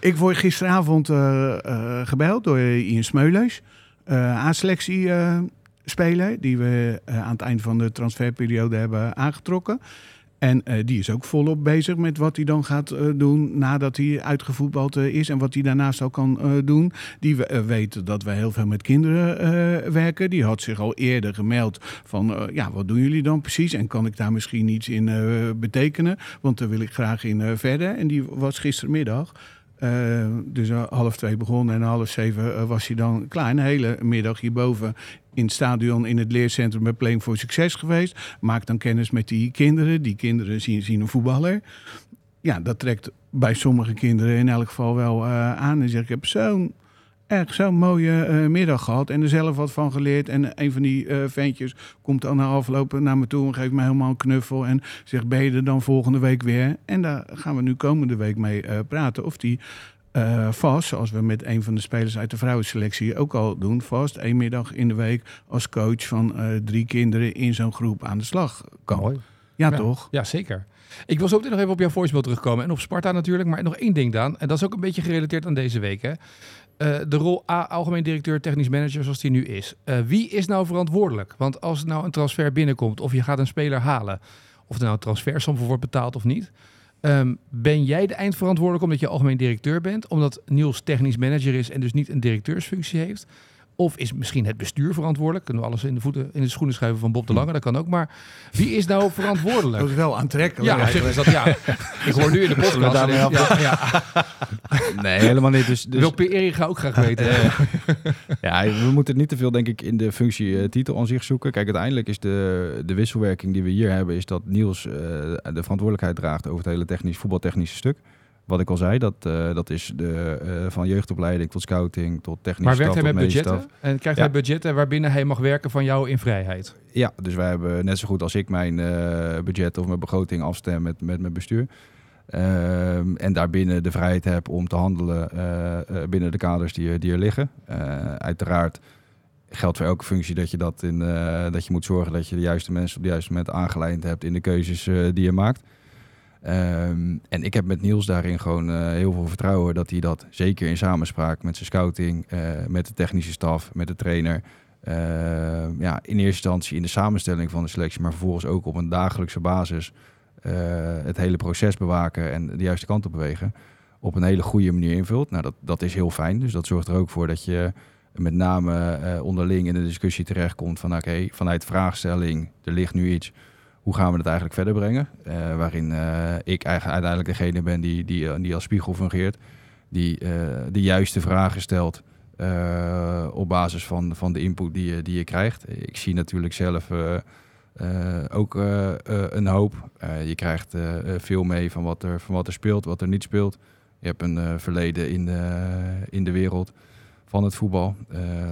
Ik word gisteravond eh, eh, gebeld door Ian Smeuleus, eh A-selectie eh, speler, die we eh, aan het eind van de transferperiode hebben aangetrokken. En eh, die is ook volop bezig met wat hij dan gaat eh, doen nadat hij uitgevoetbald eh, is. En wat hij daarnaast ook kan doen. Die we, weet dat we heel veel met kinderen werken. Die had zich al eerder gemeld van, ja, wat doen jullie dan precies? En kan ik daar misschien iets in betekenen? Want daar wil ik graag in verder. En die was gistermiddag. Eh, dus eh, half twee begonnen en half zeven eh, was hij dan klaar. Een hele middag hierboven in het stadion in het leercentrum bij Playing voor Succes geweest. Maak dan kennis met die kinderen. Die kinderen zien, zien een voetballer. Ja, dat trekt bij sommige kinderen in elk geval wel aan. En zeg ik heb zo'n echt zo'n mooie eh, middag gehad en er zelf wat van geleerd. En een van die eh ventjes komt dan na aflopen naar me toe en geeft me helemaal een knuffel. En zegt, ben je er dan volgende week weer? En daar gaan we nu komende week mee eh, praten. Of die vast, zoals we met een van de spelers uit de vrouwenselectie ook al doen, vast één middag in de week als coach van drie kinderen in zo'n groep aan de slag kan. Mooi. Ja, Ja. toch? Ja, zeker. Ik wil zo meteen nog even op jouw voicemail terugkomen. En op Sparta natuurlijk. Maar nog één ding, Daan. En dat is ook een beetje gerelateerd aan deze week. Hè. Eh, de rol A, algemeen directeur, technisch manager, zoals die nu is. Eh, wie is nou verantwoordelijk? Want als nou een transfer binnenkomt of je gaat een speler halen... of er nou een transfersom voor wordt betaald of niet... ehm, ben jij de eindverantwoordelijk omdat je algemeen directeur bent? Omdat Niels technisch manager is en dus niet een directeursfunctie heeft? Of is misschien het bestuur verantwoordelijk? Kunnen we alles in de, voeten, in de schoenen schuiven van Bob de Lange? Dat kan ook. Maar wie is nou verantwoordelijk? Dat is wel aantrekkelijk. Ja, op zich is dat ja. Ik hoor nu in de podcast. daarmee ja, ja. Nee, helemaal niet. Dus, dus Wil Eringa ook graag weten. ja, we moeten niet te veel, denk ik, in de functie eh, titel aan zich zoeken. Kijk, uiteindelijk is de, de wisselwerking die we hier hebben, is dat Niels eh, de verantwoordelijkheid draagt over het hele technisch, voetbaltechnische stuk. Wat ik al zei, dat, eh, dat is de, eh, van jeugdopleiding tot scouting tot technisch maar werkt hij met budgetten? En krijgt Ja. hij budgetten waarbinnen hij mag werken van jou in vrijheid? Ja, dus wij hebben net zo goed als ik mijn eh, budget of mijn begroting afstem met, met mijn bestuur. Ehm, en daarbinnen de vrijheid heb om te handelen binnen de kaders die, er- die er liggen. Uiteraard geldt voor elke functie dat je, dat, in, dat je moet zorgen dat je de juiste mensen op het juiste moment aangeleid hebt in de keuzes die je maakt. Ehm, en ik heb met Niels daarin gewoon eh, heel veel vertrouwen dat hij dat zeker in samenspraak met zijn scouting, eh, met de technische staf, met de trainer, eh, ja, in eerste instantie in de samenstelling van de selectie, maar vervolgens ook op een dagelijkse basis eh, het hele proces bewaken en de juiste kant op bewegen. Op een hele goede manier invult. Nou, dat, dat is heel fijn. Dus dat zorgt er ook voor dat je met name onderling in de discussie terechtkomt van oké, vanuit vraagstelling, er ligt nu iets, hoe gaan we het eigenlijk verder brengen? Eh, waarin eh, ik eigenlijk uiteindelijk degene ben die, die, die als spiegel fungeert, die de juiste vragen stelt op basis van, van de input die je, die je krijgt. Ik zie natuurlijk zelf ook een hoop. je krijgt veel mee van wat, er, van wat er speelt, wat er niet speelt. Je hebt een verleden in de, in de wereld van het voetbal.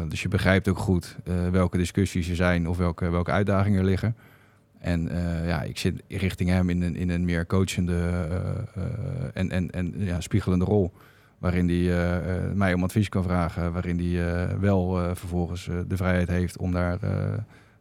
Dus je begrijpt ook goed welke discussies er zijn of welke, welke uitdagingen er liggen. En uh, ja, ik zit richting hem in een, in een meer coachende en, en, en ja, spiegelende rol. Waarin hij mij om advies kan vragen. Waarin hij wel vervolgens de vrijheid heeft om daar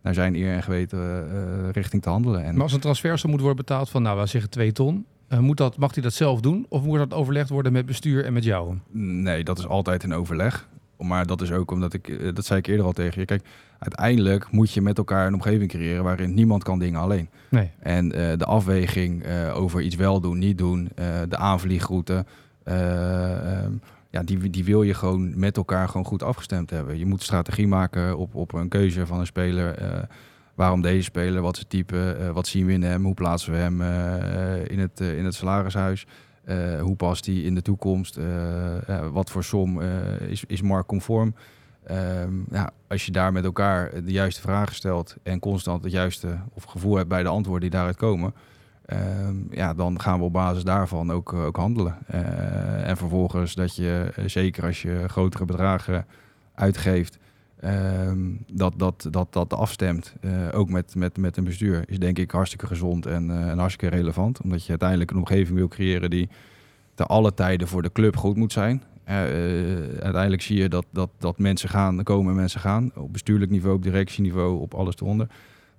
naar zijn eer en geweten richting te handelen. En maar als een transfer moet worden betaald van, nou, we zeggen twee ton. moet dat, mag hij dat zelf doen? Of moet dat overlegd worden met bestuur en met jou? Nee, dat is altijd een overleg. Maar dat is ook omdat ik, eh, dat zei ik eerder al tegen je. Kijk, uiteindelijk moet je met elkaar een omgeving creëren waarin niemand kan dingen alleen. Nee. En uh, de afweging uh, over iets wel doen, niet doen, uh, de aanvliegroute, um, ja, die, die wil je gewoon met elkaar gewoon goed afgestemd hebben. Je moet strategie maken op, op een keuze van een speler. waarom deze speler, wat is het type, wat zien we in hem, hoe plaatsen we hem in, het, in het salarishuis. Uh, hoe past die in de toekomst? Uh, wat voor som uh, is, is marktconform? Ehm, ja, als je daar met elkaar de juiste vragen stelt en constant het juiste of gevoel hebt bij de antwoorden die daaruit komen, ehm, ja, dan gaan we op basis daarvan ook, ook handelen. en vervolgens dat je, zeker als je grotere bedragen uitgeeft, ehm, dat, dat, dat dat afstemt, ook met, met, met een bestuur, is denk ik hartstikke gezond en, en hartstikke relevant. Omdat je uiteindelijk een omgeving wil creëren die te alle tijden voor de club goed moet zijn. Uh, uiteindelijk zie je dat, dat, dat mensen gaan, komen mensen gaan. Op bestuurlijk niveau, op directieniveau, op alles eronder.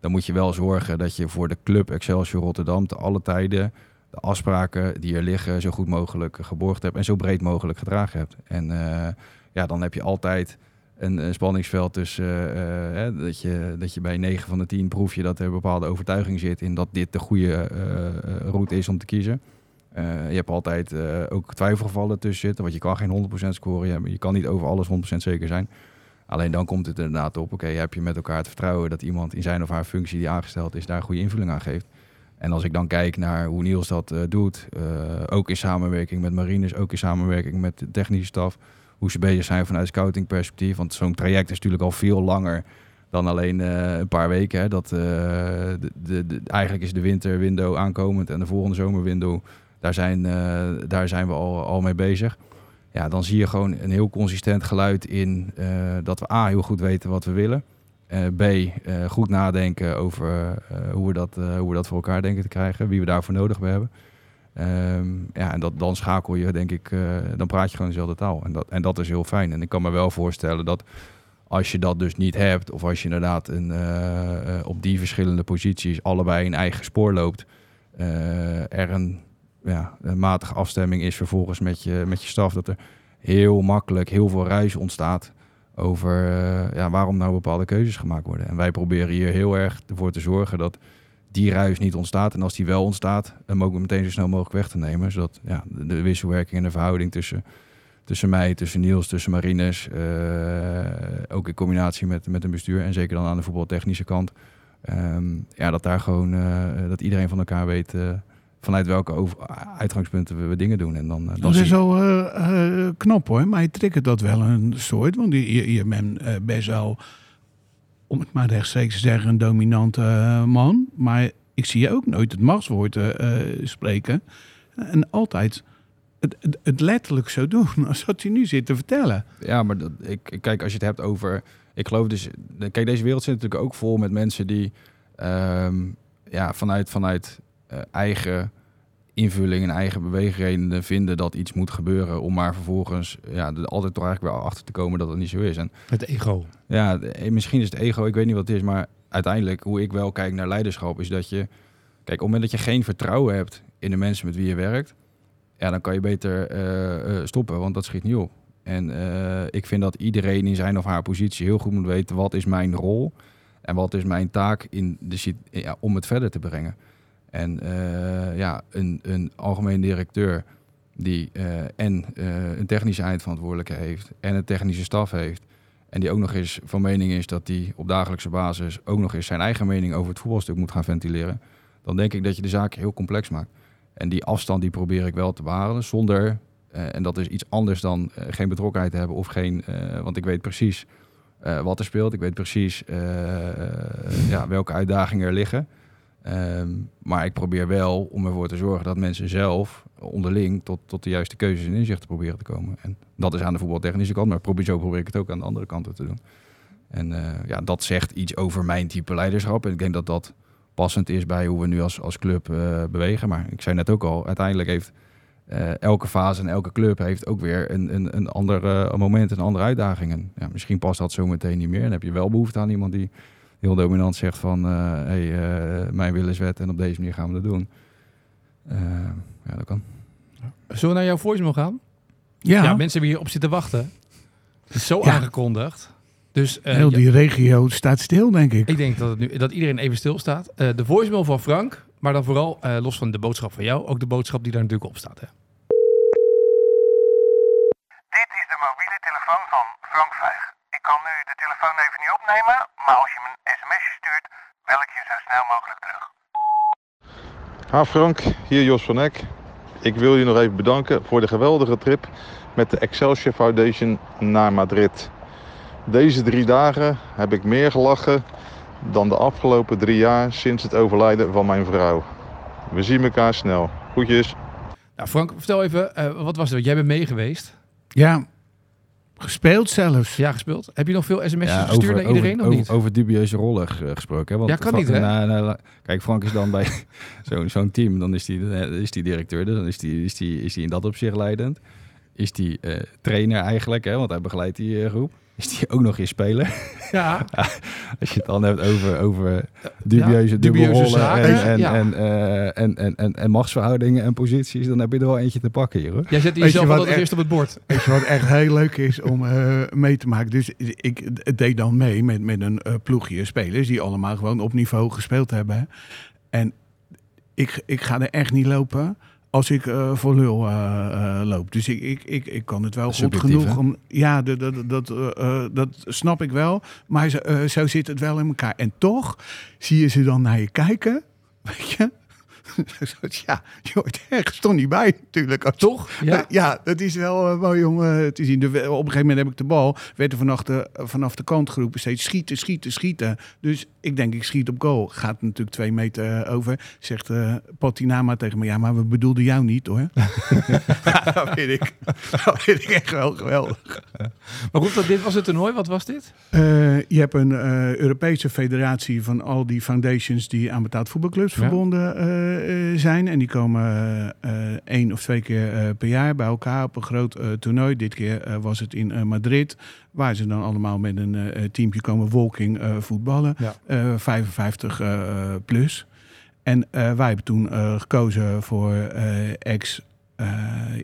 Dan moet je wel zorgen dat je voor de club Excelsior Rotterdam te alle tijden de afspraken die er liggen zo goed mogelijk geborgd hebt en zo breed mogelijk gedragen hebt. En ja, dan heb je altijd een, spanningsveld tussen uh, dat, je, dat je bij 9 van de 10 proef je dat er een bepaalde overtuiging zit in dat dit de goede route is om te kiezen. Je hebt altijd ook twijfelgevallen tussen zitten, want je kan geen 100% scoren. Je, je kan niet over alles 100% zeker zijn. Alleen dan komt het inderdaad op, oké, heb je met elkaar het vertrouwen dat iemand in zijn of haar functie die aangesteld is, daar goede invulling aan geeft. En als ik dan kijk naar hoe Niels dat doet, ook in samenwerking met Marines, ook in samenwerking met de technische staf, hoe ze bezig zijn vanuit scouting perspectief. Want zo'n traject is natuurlijk al veel langer dan alleen een paar weken. Hè. Dat, de, de, de, eigenlijk is de winterwindow aankomend en de volgende zomerwindow daar zijn, uh, daar zijn we al, al mee bezig. Ja, dan zie je gewoon een heel consistent geluid in dat we A, heel goed weten wat we willen. B, goed nadenken over hoe, we dat, hoe we dat voor elkaar denken te krijgen. Wie we daarvoor nodig hebben. Um, ja, en dat, dan schakel je, denk ik, dan praat je gewoon dezelfde taal. En dat, en dat is heel fijn. En ik kan me wel voorstellen dat als je dat dus niet hebt, of als je inderdaad een, op die verschillende posities allebei een eigen spoor loopt, er een ja, een matige afstemming is vervolgens met je, met je staf, dat er heel makkelijk heel veel ruis ontstaat over ja, waarom nou bepaalde keuzes gemaakt worden. En wij proberen hier heel erg ervoor te zorgen dat die ruis niet ontstaat. En als die wel ontstaat, hem ook meteen zo snel mogelijk weg te nemen. Zodat ja, de, wisselwerking en de verhouding tussen, tussen mij, tussen Niels, tussen Marines, uh, ook in combinatie met, met een bestuur en zeker dan aan de voetbaltechnische kant, um, ja, dat daar gewoon uh, dat iedereen van elkaar weet vanuit welke over, uitgangspunten we, dingen doen. En dan, dan dat is zo knap hoor, maar je triggert dat wel een soort. Want je, je bent uh, best wel, om het maar rechtstreeks te zeggen, een dominante man. Maar ik zie je ook nooit het machtswoord spreken. En altijd het, het, letterlijk zo doen, als wat je nu zit te vertellen. Ja, maar dat, ik, kijk, als je het hebt over... Ik geloof dus... Kijk, deze wereld zit natuurlijk ook vol met mensen die... Um, ja, vanuit, vanuit eigen invulling en eigen beweegredenen vinden dat iets moet gebeuren. Om maar vervolgens ja, er altijd toch eigenlijk weer achter te komen dat het niet zo is. En, het ego. Ja, misschien is het ego, ik weet niet wat het is. Maar uiteindelijk, hoe ik wel kijk naar leiderschap, is dat je... Kijk, op het moment dat je geen vertrouwen hebt in de mensen met wie je werkt... Ja, dan kan je beter uh, stoppen, want dat schiet niet op. En uh, ik vind dat iedereen in zijn of haar positie heel goed moet weten... wat is mijn rol en wat is mijn taak in de, ja, om het verder te brengen. En uh, ja, een, een algemeen directeur die uh, en uh, een technische eindverantwoordelijke heeft en een technische staf heeft En die ook nog eens van mening is dat hij op dagelijkse basis ook nog eens zijn eigen mening over het voetbalstuk moet gaan ventileren. Dan denk ik dat je de zaak heel complex maakt. En die afstand die probeer ik wel te behalen zonder, eh, en dat is iets anders dan eh, geen betrokkenheid te hebben of geen, eh, want ik weet precies eh, wat er speelt. Ik weet precies eh, eh, ja, welke uitdagingen er liggen. Ehm, maar ik probeer wel om ervoor te zorgen dat mensen zelf onderling tot, tot de juiste keuzes en inzichten proberen te komen. En dat is aan de voetbaltechnische kant, maar probeer, zo probeer ik het ook aan de andere kanten te doen. En eh, ja, dat zegt iets over mijn type leiderschap. En ik denk dat dat passend is bij hoe we nu als, als club eh, bewegen. Maar ik zei net ook al, uiteindelijk heeft eh, elke fase en elke club heeft ook weer een, een, een ander moment, een andere uitdaging. En ja, misschien past dat zo meteen niet meer. Dan heb je wel behoefte aan iemand die heel dominant zegt van... eh hey, eh, mijn wil is wet en op deze manier gaan we dat doen. Eh, ja, dat kan. Zullen we naar jouw voicemail gaan? Ja, Ja, mensen hebben hier op zitten wachten. Het is zo Ja. aangekondigd. Dus eh, heel ja, die regio staat stil, denk ik. ik denk dat, het nu, dat iedereen even stilstaat. Eh de voicemail van Frank, maar dan vooral eh, los van de boodschap van jou, ook de boodschap die daar natuurlijk op staat. Hè? Dit is de mobiele telefoon van Frank Vijg. Ik kan nu de telefoon even niet opnemen, maar als je me sms'je stuurt, bel ik je zo snel mogelijk terug. Ha Frank, hier Jos van Eck. Ik wil je nog even bedanken voor de geweldige trip met de Excelsior Foundation naar Madrid. Deze drie dagen heb ik meer gelachen dan de afgelopen drie jaar sinds het overlijden van mijn vrouw. We zien elkaar snel. Groetjes. Nou, Frank, vertel even, eh, wat was het? Jij bent mee geweest. Ja, gespeeld zelfs. Ja, gespeeld. Heb je nog veel sms'jes Ja, gestuurd naar iedereen over, of niet? Over, dubieuze rollen ge- gesproken. Hè? Want Ja, kan niet, hè? nou, nou, kijk, Frank is dan bij zo'n zo'n team. Dan is die, eh, is die directeur. Dus dan is die, is, die, is die in dat opzicht leidend. Is die eh, trainer eigenlijk, hè? want hij begeleidt die eh, groep. Is die ook nog eens speler? Ja, Als je het dan hebt over, over dubieuze, Ja, dubieuze dubbelrollen zaken, en, en, ja. en, eh, en, en, en, en machtsverhoudingen en posities, dan heb je er wel eentje te pakken hier hoor. jij zet je jezelf wat altijd echt- eerst op het bord. Weet je wat echt heel leuk is om eh, mee te maken? Dus ik deed dan mee met, met een eh, ploegje spelers die allemaal gewoon op niveau gespeeld hebben. En ik, ik ga er echt niet lopen als ik eh, voor lul eh, eh, loop. Dus ik, ik, ik, ik kan het wel goed genoeg hè? om. Ja, dat, dat, dat, dat snap ik wel. Maar zo, zo zit het wel in elkaar. En toch zie je ze dan naar je kijken. Weet je? ja, je hoort ergens toch niet bij natuurlijk. Als Toch? ja. Ja. ja, dat is wel eh, mooi om eh, te zien. Op een gegeven moment heb ik de bal, werd er vanaf de, vanaf de kant geroepen steeds schieten, schieten, schieten. Dus ik denk, ik schiet op goal. Gaat natuurlijk twee meter eh, over. Zegt eh Patinama tegen me, ja, maar we bedoelden jou niet hoor. Ja, dat vind ik, dat vind ik echt wel geweldig. Maar goed, dat dit was het toernooi. Wat was dit? Eh, je hebt een eh, Europese federatie van al die foundations die aan betaald voetbalclubs Ja. verbonden eh, eh, zijn. En die komen eh, eh, één of twee keer eh, per jaar bij elkaar op een groot eh, toernooi. Dit keer eh, was het in eh, Madrid, waar ze dan allemaal met een eh, teampje komen walking eh, voetballen. Ja. Eh, 55 eh, plus. En eh, wij hebben toen eh, gekozen voor eh, ex eh,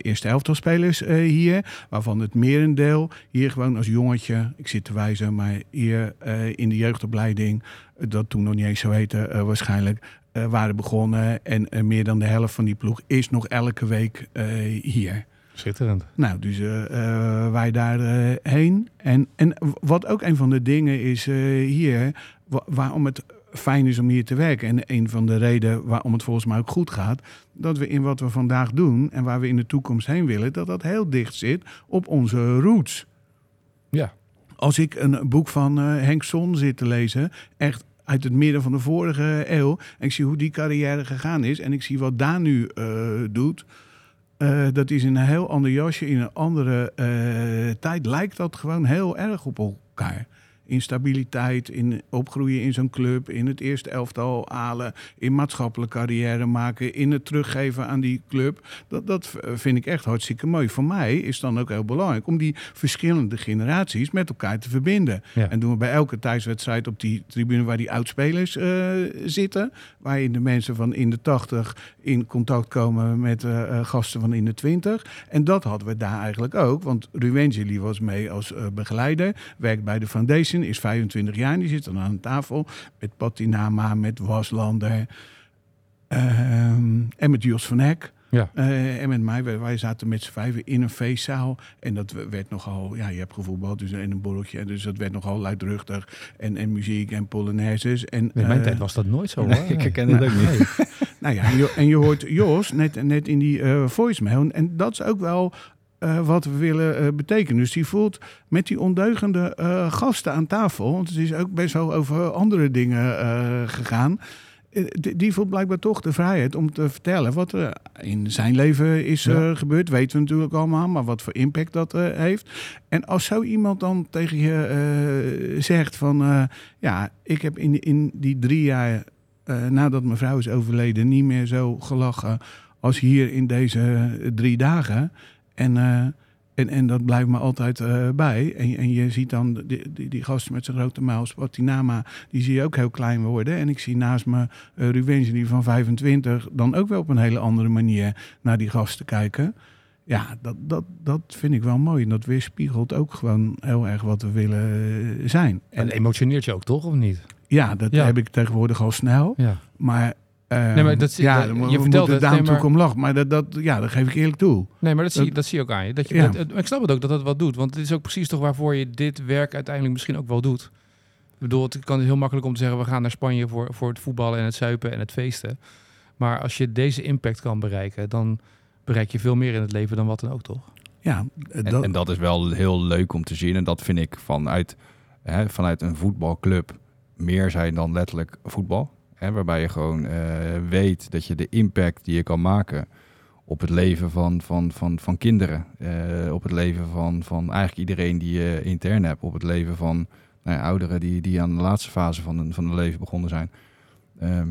eerste elftal spelers eh, hier. Waarvan het merendeel hier gewoon als jongetje, ik zit te wijzen, maar hier eh, in de jeugdopleiding, eh, dat toen nog niet eens zo heette eh, waarschijnlijk, eh, waren begonnen. En eh, meer dan de helft van die ploeg is nog elke week eh, hier. Schitterend. Nou, dus wij daarheen. heen en, en wat ook een van de dingen is hier, wa- waarom het fijn is om hier te werken. En een van de redenen waarom het volgens mij ook goed gaat, dat we in wat we vandaag doen en waar we in de toekomst heen willen, dat dat heel dicht zit op onze roots. Ja. Als ik een boek van Henk Son zit te lezen, echt uit het midden van de vorige eeuw, en ik zie hoe die carrière gegaan is, en ik zie wat Daan nu eh, doet, eh, dat is een heel ander jasje, in een andere eh, tijd, lijkt dat gewoon heel erg op elkaar. Instabiliteit, in opgroeien in zo'n club, in het eerste elftal halen, in maatschappelijke carrière maken, in het teruggeven aan die club. Dat, dat vind ik echt hartstikke mooi. Voor mij is dan ook heel belangrijk om die verschillende generaties met elkaar te verbinden. Ja. En doen we bij elke thuiswedstrijd op die tribune waar die oudspelers eh, zitten, waarin de mensen van in de 80 in contact komen met eh, eh, gasten van in de 20. En dat hadden we daar eigenlijk ook, want Ruwenzeli was mee als begeleider, werkt bij de Foundation, is 25 jaar en die zit dan aan tafel met Patinama, met Waslander ehm, en met Jos van Hek. Ja. Eh, en met mij, wij, wij zaten met z'n vijven in een feestzaal. En dat werd nogal, ja, je hebt gevoetbald, dus in een borreltje. En dus dat werd nogal luidruchtig. En, en muziek en polonaises. En, In mijn eh, tijd was dat nooit zo Nee, hoor. ik herken het ook niet. Nou ja, en je, en je hoort Jos net, net in die eh, voicemail. En dat is ook wel eh, wat we willen eh, betekenen. Dus die voelt met die ondeugende eh, gasten aan tafel... want het is ook best wel over andere dingen gegaan... die- Die voelt blijkbaar toch de vrijheid om te vertellen wat er in zijn leven is Ja. gebeurd. Weten we natuurlijk allemaal, maar wat voor impact dat heeft. En als zo iemand dan tegen je zegt van... ja, ik heb in, in die drie jaar nadat mijn vrouw is overleden niet meer zo gelachen als hier in deze drie dagen. En, eh, en, en dat blijft me altijd eh, bij. En, en je ziet dan die, die, die gast met zijn grote muil, Spatinama, die zie je ook heel klein worden. En ik zie naast me uh, die van 25, dan ook wel op een hele andere manier naar die gasten kijken. Ja, dat, dat, dat vind ik wel mooi. En dat weerspiegelt ook gewoon heel erg wat we willen zijn. En En emotioneert je ook toch, of niet? ja, dat Ja. heb ik tegenwoordig al snel. Ja. Maar Nee, maar dat ja, dat- je we vertelt moeten het, daar nee, natuurlijk maar-. Maar dat, dat, ja, dat geef ik eerlijk toe. Nee, maar dat zie, Dat- zie je ook aan je. Dat je Ja. dat- ik snap het ook dat dat wat doet. Want het is ook precies toch waarvoor je dit werk uiteindelijk misschien ook wel doet. Ik bedoel, het kan heel makkelijk om te zeggen... we gaan naar Spanje voor, voor het voetballen en het zuipen en het feesten. Maar als je deze impact kan bereiken... dan bereik je veel meer in het leven dan wat dan ook, toch? Ja, eh, En dat, en dat is wel heel leuk om te zien. En dat vind ik vanuit, hè, vanuit een voetbalclub meer zijn dan letterlijk voetbal. Hè, waarbij je gewoon eh, weet dat je de impact die je kan maken op het leven van, van, van, van kinderen. eh, op het leven van, van eigenlijk iedereen die je intern hebt. Op het leven van nou ja, ouderen die, die aan de laatste fase van hun, van hun leven begonnen zijn. Ehm,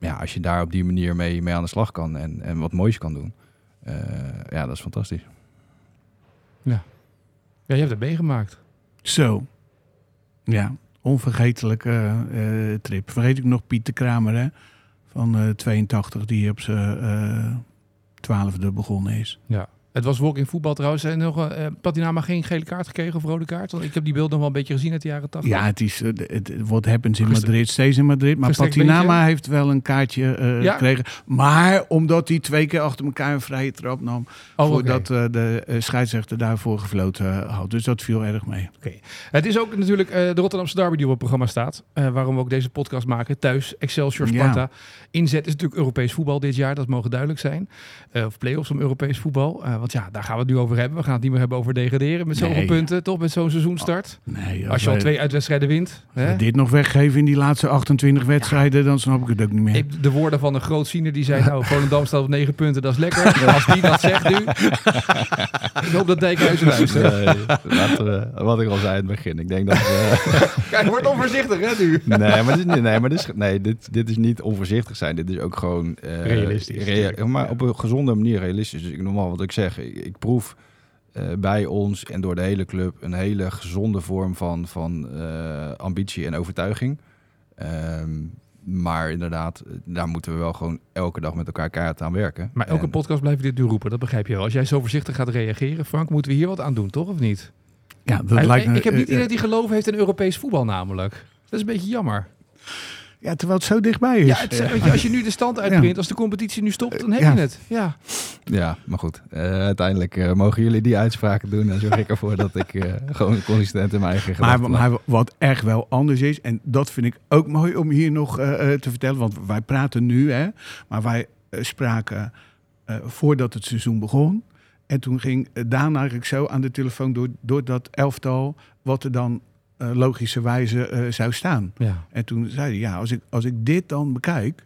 ja, als je daar op die manier mee, mee aan de slag kan en, en wat moois kan doen. eh, ja, dat is fantastisch. Ja, je hebt het meegemaakt. Zo. Ja, onvergetelijke eh, eh, trip. Vergeet ik nog Pieter Kramer, hè? Van eh 82, die op zijn eh, twaalfde begonnen is. Ja. Het was walking voetbal trouwens. En nog eh Patinama geen gele kaart gekregen of rode kaart? Want ik heb die beelden nog wel een beetje gezien uit de jaren 80. Ja, het is eh, het, what happens in Madrid, steeds in Madrid. Maar gestrekt Patinama heeft wel een kaartje eh, Ja? gekregen. Maar omdat hij twee keer achter elkaar een vrije trap nam... Oh, oké. voordat eh, de eh, scheidsrechter daarvoor gefloten had. Dus dat viel erg mee. Het is ook natuurlijk eh, de Rotterdamse derby die op het programma staat. Eh, waarom we ook deze podcast maken. Thuis, Excelsior, Ja. Sparta. Inzet is natuurlijk Europees voetbal dit jaar. Dat mogen duidelijk zijn. Eh, of play-offs om Europees voetbal. Want ja, daar gaan we het nu over hebben. We gaan het niet meer hebben over degraderen. Met zoveel Nee. punten, toch? Met zo'n seizoenstart. Nee, Als je al twee uitwedstrijden wint. Hè? dit nog weggeven in die laatste 28 wedstrijden... dan snap ik het ook niet meer. Ik- De woorden van een grootziener die zei... Nou, Volendam staat op negen punten, dat is lekker. Als die dat zegt nu... ik hoop dat Dijkhuizen luistert. Nee, laten we- wat ik al zei in het begin. Ik denk dat. Kijk, word onvoorzichtig hè nu. nee, maar, dit, is niet- nee, maar dit, is, nee dit, dit is niet onvoorzichtig zijn. Dit is ook gewoon. eh, Realistisch, rea- maar op een gezonde manier realistisch. Dus ik normaal wat ik zeg. Ik, ik proef eh, bij ons en door de hele club een hele gezonde vorm van, van eh, ambitie en overtuiging. Ehm, maar inderdaad, daar moeten we wel gewoon elke dag met elkaar keihard aan werken. Maar elke En- podcast blijf je dit nu roepen, dat begrijp je wel. Als jij zo voorzichtig gaat reageren, Frank, moeten we hier wat aan doen, toch? Of niet? ja, dat lijkt me, ik heb niet eh, iedereen die geloof heeft in Europees voetbal namelijk. Dat is een beetje jammer. Ja, terwijl het zo dichtbij is. Ja, het, weet je, als je nu de stand uitprint, als de competitie nu stopt, dan heb Ja. je het. Ja. Ja, maar goed. Eh, uiteindelijk eh, mogen jullie die uitspraken doen. En zorg ik ervoor dat ik eh, gewoon consistent in mijn eigen Maar, maar wat echt wel anders is, en dat vind ik ook mooi om hier nog te vertellen, want wij praten nu, hè, maar wij spraken eh, voordat het seizoen begon. En toen ging Daan eigenlijk zo aan de telefoon door, door dat elftal, wat er dan logischerwijze eh, zou staan. ja. En toen zei hij, ja, als ik, als ik dit dan bekijk...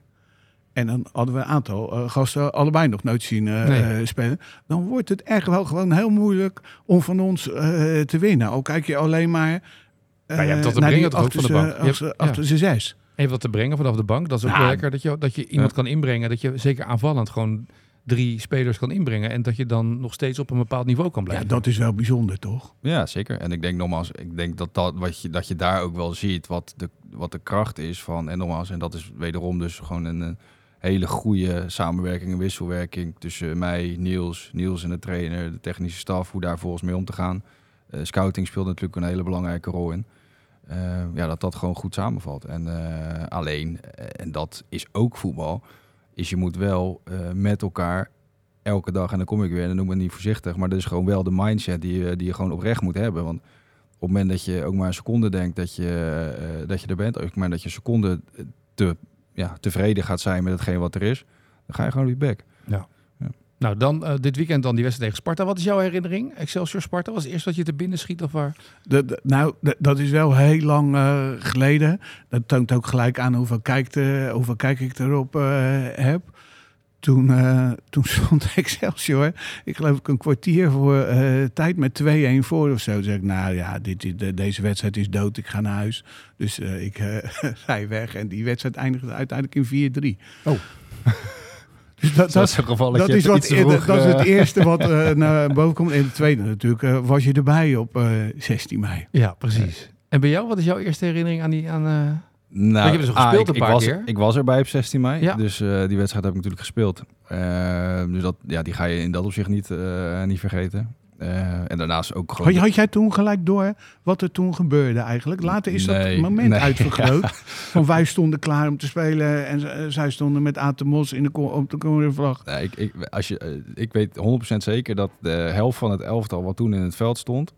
en dan hadden we een aantal eh, gasten allebei nog nooit zien eh, Nee. eh, spelen... dan wordt het echt wel gewoon heel moeilijk om van ons eh, te winnen. Al kijk je alleen maar... eh Ja, je hebt wat te naar brengen die toch ook van de bank. Je hebt- ja. Zes. Even wat te brengen vanaf de bank. Dat is ook Nou, wel lekker dat je, dat je iemand kan inbrengen. Dat je zeker aanvallend gewoon drie spelers kan inbrengen. En dat je dan nog steeds op een bepaald niveau kan Ja, blijven. dat is wel bijzonder, toch? Ja, zeker. En ik denk nogmaals, ik denk dat, dat, wat je, dat je daar ook wel ziet wat de, wat de kracht is van. En nogmaals, en dat is wederom dus gewoon een, hele goede samenwerking en wisselwerking tussen mij, Niels, Niels en de trainer, de technische staf, hoe daar volgens mee om te gaan. Eh, scouting speelt natuurlijk een hele belangrijke rol in. Eh, ja, dat dat gewoon goed samenvalt. En eh, alleen, en dat is ook voetbal, is je moet wel eh, met elkaar elke dag en dan kom ik weer en dan noem ik het niet voorzichtig. Maar dat is gewoon wel de mindset die, je- die je gewoon oprecht moet hebben. Want op het moment dat je ook maar een seconde denkt dat je, eh, dat je er bent, op het moment dat je een seconde te, ja, tevreden gaat zijn met hetgeen wat er is, dan ga je gewoon weer back. Nou, dan eh, dit weekend dan die wedstrijd tegen Sparta. Wat is jouw herinnering? Excelsior Sparta was het eerst wat je te binnen schiet of waar? De- de- nou, de- dat is wel heel lang eh, geleden. Dat toont ook gelijk aan hoeveel kijk, de, hoeveel kijk ik erop eh, heb. Toen, eh, toen stond Excelsior, ik geloof ik een kwartier voor eh, tijd met 2-1 voor of zo. Toen zei ik, nou ja, dit, deze wedstrijd is dood, ik ga naar huis. Dus eh, ik eh rij weg en die wedstrijd eindigde uiteindelijk in 4-3. Oh. Dus dat, dat, een geval dat, is, wat, dat, dat is het eerste wat eh, naar boven komt. En het tweede natuurlijk, eh, was je erbij op eh 16 mei. Ja, precies. En bij jou, wat is jouw eerste herinnering aan die... Aan, eh, Nou, je hebt dus ah, gespeeld ik, een paar ik was, keer. Ik was erbij op 16 mei, Ja. dus eh, die wedstrijd heb ik natuurlijk gespeeld. Eh, dus dat, ja, die ga je in dat opzicht niet, eh, niet vergeten. Eh, en daarnaast ook gewoon... Had, had jij toen gelijk door wat er toen gebeurde eigenlijk? Later is dat moment nee, uitvergroot. Van wij stonden klaar om te spelen en eh, zij stonden met Atemos in de, op de cornervlag. Nee, ik, ik, als je, eh, ik weet 100% zeker dat de helft van het elftal wat toen in het veld stond...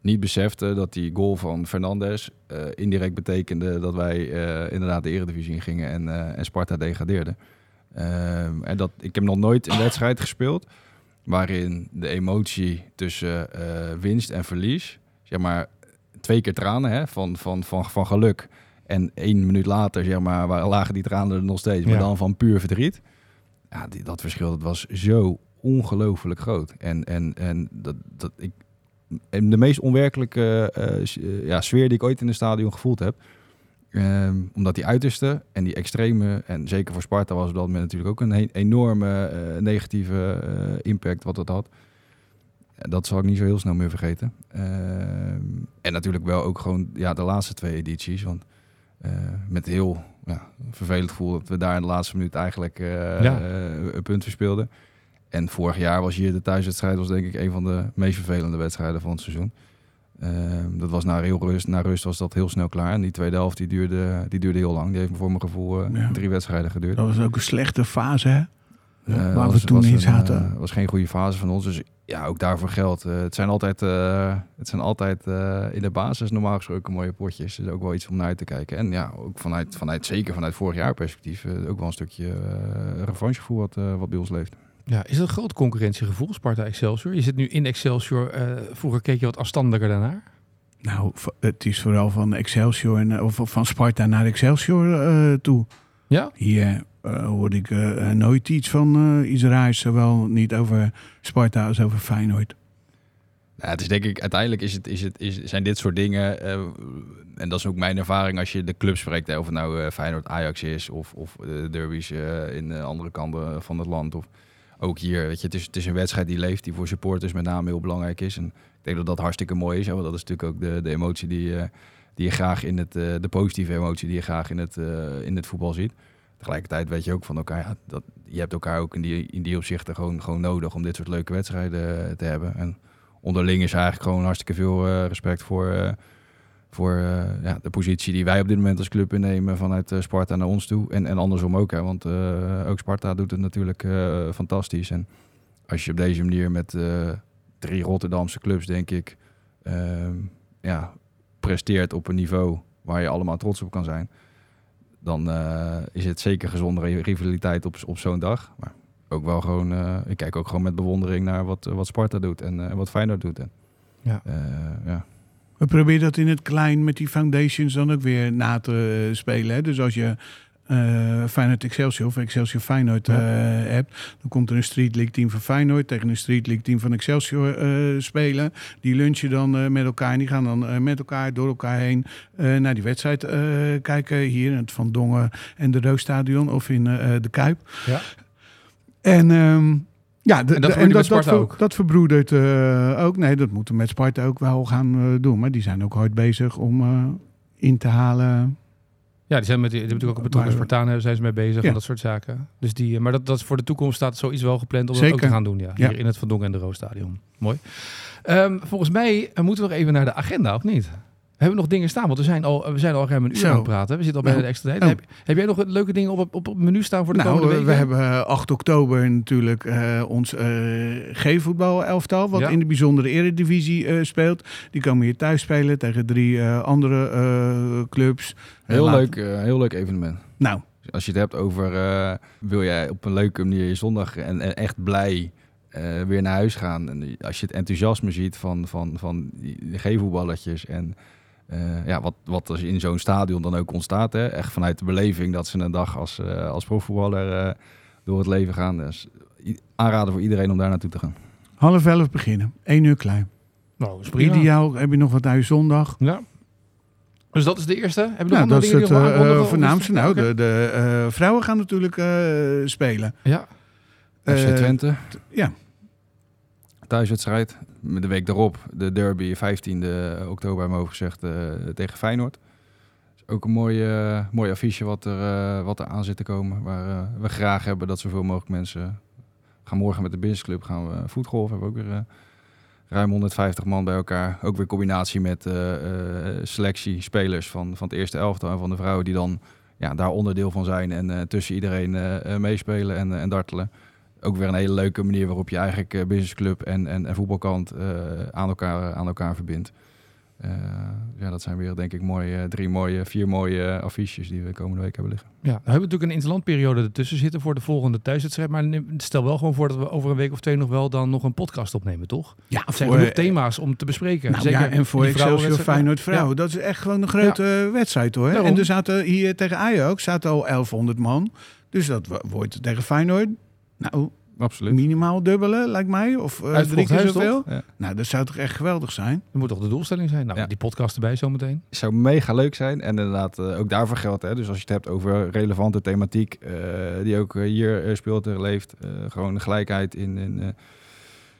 niet besefte dat die goal van Fernandes indirect betekende... dat wij inderdaad de eredivisie ingingen en, eh, en Sparta degradeerde. Ehm, en dat, ik heb nog nooit een wedstrijd gespeeld... waarin de emotie tussen eh, winst en verlies... zeg maar twee keer tranen hè, van, van, van, van geluk... En één minuut later, zeg maar, waar lagen die tranen er nog steeds, maar Ja. dan van puur verdriet ja, die, dat verschil dat was zo ongelooflijk groot. En, en, en, dat, dat ik, en de meest onwerkelijke eh, eh, ja, sfeer die ik ooit in een stadion gevoeld heb. Ehm, omdat die uiterste en die extreme, en zeker voor Sparta was op dat moment natuurlijk ook een enorme eh, negatieve eh, impact wat dat had. Dat zal ik niet zo heel snel meer vergeten. Ehm, en natuurlijk wel ook gewoon ja, de laatste twee edities. Want eh, met heel ja, vervelend gevoel dat we daar in de laatste minuut eigenlijk Ja. een punt verspeelden. En vorig jaar was hier de thuiswedstrijd was denk ik een van de meest vervelende wedstrijden van het seizoen. Ehm, dat was na heel rust. Na rust was dat heel snel klaar. En die tweede helft die duurde, die duurde heel lang. Die heeft voor mijn gevoel eh, Ja. drie wedstrijden geduurd. Dat was ook een slechte fase, hè? Eh, waar we toen in een, zaten. eh, was geen goede fase van ons. Dus ja, ook daarvoor geldt. eh, het zijn altijd, eh, het zijn altijd eh, in de basis normaal gesproken mooie potjes. Dus ook wel iets om naar uit te kijken. En ja, ook vanuit, vanuit zeker vanuit vorig jaar perspectief. eh, ook wel een stukje revanchegevoel wat, eh, wat bij ons leeft. Ja, is het een groot concurrentiegevoel, Sparta Excelsior? Je zit nu in Excelsior. eh, vroeger keek je wat afstandelijker daarnaar. Nou, het is vooral van Excelsior en, eh, of van Sparta naar Excelsior eh, toe. Ja? Hier eh, hoorde ik nooit iets van eh iets raars, zowel niet over Sparta als over Feyenoord. Nou, het is denk ik, uiteindelijk is het, is het, is, zijn dit soort dingen, eh, en dat is ook mijn ervaring als je de club spreekt, hè, of het nou eh, Feyenoord Ajax is, of, of eh, derbies in de andere kanten van het land, of ook hier, weet je, het is, het is een wedstrijd die leeft, die voor supporters met name heel belangrijk is. En ik denk dat dat hartstikke mooi is, want dat is natuurlijk ook de, de emotie die, eh, die je graag in het, eh, de positieve emotie die je graag in het, eh, in het voetbal ziet. Tegelijkertijd weet je ook van elkaar, ja, dat, je hebt elkaar ook in die, in die opzichten gewoon, gewoon nodig om dit soort leuke wedstrijden te hebben. En onderling is eigenlijk gewoon hartstikke veel respect voor, voor eh, ja, de positie die wij op dit moment als club innemen vanuit eh, Sparta naar ons toe. En, en andersom ook, hè, want eh, ook Sparta doet het natuurlijk fantastisch. En als je op deze manier met drie Rotterdamse clubs, denk ik, ehm, ja, presteert op een niveau waar je allemaal trots op kan zijn. Dan is het zeker gezondere rivaliteit op, op zo'n dag. Maar ook wel gewoon, ik kijk ook gewoon met bewondering naar wat, wat Sparta doet en wat Feyenoord doet. En, Ja. ja. We proberen dat in het klein met die foundations dan ook weer na te eh, spelen. Hè? Dus als je eh Feyenoord Excelsior of Excelsior Feyenoord Ja. eh, hebt, dan komt er een Street League team van Feyenoord tegen een Street League team van Excelsior spelen. Die lunchen dan met elkaar en die gaan dan met elkaar door elkaar heen naar die wedstrijd kijken. Hier in het Van Dongen en de Roosstadion of in de Kuip. Ja. En ehm, ja, de- En dat de- ver- ook? Dat verbroedert eh, ook. Nee, dat moeten we met Sparta ook wel gaan eh, doen. Maar die zijn ook hard bezig om eh, in te halen. Ja, die zijn met die, die natuurlijk ook betrokken Spartanen zijn ze mee bezig Ja. en dat soort zaken. Dus die, maar dat, dat is voor de toekomst staat zoiets wel gepland om dat Zeker. ook te gaan doen. Ja, hier in het Van en de Roosstadion. Mooi. Ehm, volgens mij moeten we nog even naar de agenda, of niet? We hebben nog dingen staan, want we zijn al, we zijn al ruim een uur Zo. aan het praten. We zitten al bij Nou. de extra tijd. Oh. Heb, heb jij nog leuke dingen op, op, het menu staan voor de Nou, komende eh, weken? we hebben eh, 8 oktober natuurlijk eh, ons eh G-voetbal elftal, wat Ja. in de bijzondere eredivisie eh, speelt. Die komen hier thuis spelen tegen drie eh, andere eh, clubs. Heel, Eh, laat- leuk, eh, heel leuk evenement. Nou, Als je het hebt over eh, wil jij op een leuke manier je zondag en, en echt blij eh, weer naar huis gaan. En als je het enthousiasme ziet van, van, van die G-voetballetjes en eh, ja, wat, wat er in zo'n stadion dan ook ontstaat. Hè? Echt vanuit de beleving dat ze een dag als, eh, als profvoetballer eh, door het leven gaan. Dus aanraden voor iedereen om daar naartoe te gaan. half elf beginnen. 1 uur klein. Nou, dat is prima. Ideaal heb je nog wat uit zondag. Ja. Dus dat is de eerste. Heb je nog Nou, andere dat is dingen het die je wil aankondigen, of voornaamste. Nou, de, de eh, vrouwen gaan natuurlijk eh, spelen. Ja, FC Eh, Twente, ja. thuiswedstrijd. De week daarop de derby 15 oktober hebben we gezegd eh, tegen Feyenoord. Is ook een mooie, mooi affiche wat er, eh, wat er aan zit te komen. Waar eh, we graag hebben dat zoveel mogelijk mensen gaan morgen met de businessclub gaan we voetgolf. Hebben we ook weer ruim 150 man bij elkaar. Ook weer combinatie met selectie spelers van, van het eerste elftal en van de vrouwen die dan ja, daar onderdeel van zijn en tussen iedereen meespelen en, en dartelen. Ook weer een hele leuke manier waarop je eigenlijk eh, businessclub en, en, en voetbalkant eh, aan, elkaar, aan elkaar verbindt. Eh, ja, dat zijn weer denk ik mooie, drie mooie, vier mooie affiches die we komende week hebben liggen. ja. Nou hebben we natuurlijk een interlandperiode ertussen zitten voor de volgende thuiswedstrijd. Maar stel wel gewoon voor dat we over een week of twee nog wel dan nog een podcast opnemen, toch? Ja, Er zijn voor- genoeg thema's om te bespreken. Nou, Zeker ja, en voor Excelsior. Feyenoord Ja. vrouw. Dat is echt gewoon een grote eh, wedstrijd hoor. Daarom. En er zaten hier tegen Ajax zaten al 1100 man. Dus dat wo- wordt tegen Feyenoord. Nou, Absoluut. minimaal dubbele, lijkt mij. Of eh, Uitverkocht drie keer zoveel. Ja. Nou, dat zou toch echt geweldig zijn? Dat moet toch de doelstelling zijn? Nou, Ja. die podcast erbij zometeen. zou mega leuk zijn. En inderdaad, eh, ook daarvoor geldt. Hè. Dus als je het hebt over relevante thematiek, eh, die ook hier speelt en leeft. eh, gewoon de gelijkheid in. in eh,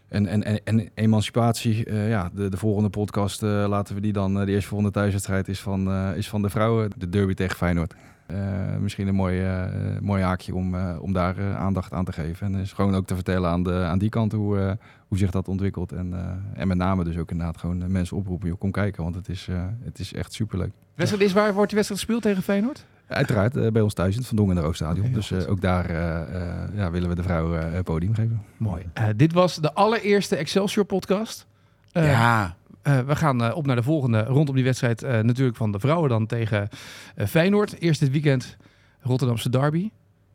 en, en, en, en emancipatie. eh, ja, de, de volgende podcast eh, laten we die dan. de eerste volgende thuiswedstrijd is van, eh, is van de vrouwen. De derby tegen Feyenoord. Eh, misschien een mooi, eh, mooi haakje om, eh, om daar eh, aandacht aan te geven. En dus gewoon ook te vertellen aan, de, aan die kant hoe, eh, hoe zich dat ontwikkelt. En, eh, en met name dus ook inderdaad gewoon mensen oproepen. Joh, kom kijken, want het is, eh, het is echt superleuk. Wedstrijd is waar wordt die wedstrijd gespeeld tegen Feyenoord? Uiteraard bij ons thuis in het Van Dongen en de Roosstadion. Heel dus eh, ook daar eh, eh, ja, willen we de vrouwen eh, podium geven. Mooi. Eh, dit was de allereerste Excelsior podcast. Eh, ja, eh, we gaan eh, op naar de volgende rondom die wedstrijd. eh, natuurlijk van de vrouwen dan tegen eh, Feyenoord. Eerst dit weekend Rotterdamse derby.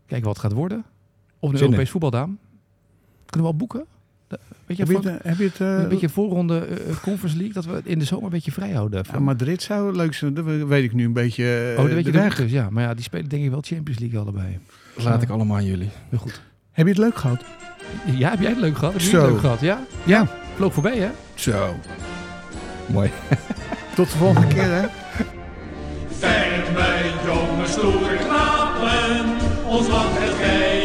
Kijken wat het gaat worden. Of een. Europees voetbaldaan. Kunnen we al boeken? De- Weet je, heb je het, heb je het een beetje voorronde Conference League. Dat we in de zomer een beetje vrij houden. ja, Van- Madrid zou leuk zijn. Dat weet ik nu een beetje oh, dat weet de je de weg. routes, ja. Maar ja, die spelen denk ik wel Champions League allebei. Laat ik allemaal aan jullie. Heel goed. Heb je het leuk gehad? Ja, heb jij het leuk gehad? Heb je het leuk gehad? Ja? Ja. Vloog voorbij, hè? Zo. Mooi. Tot de volgende keer hè. Zijn wij jonge stoere knapen, ons land het gij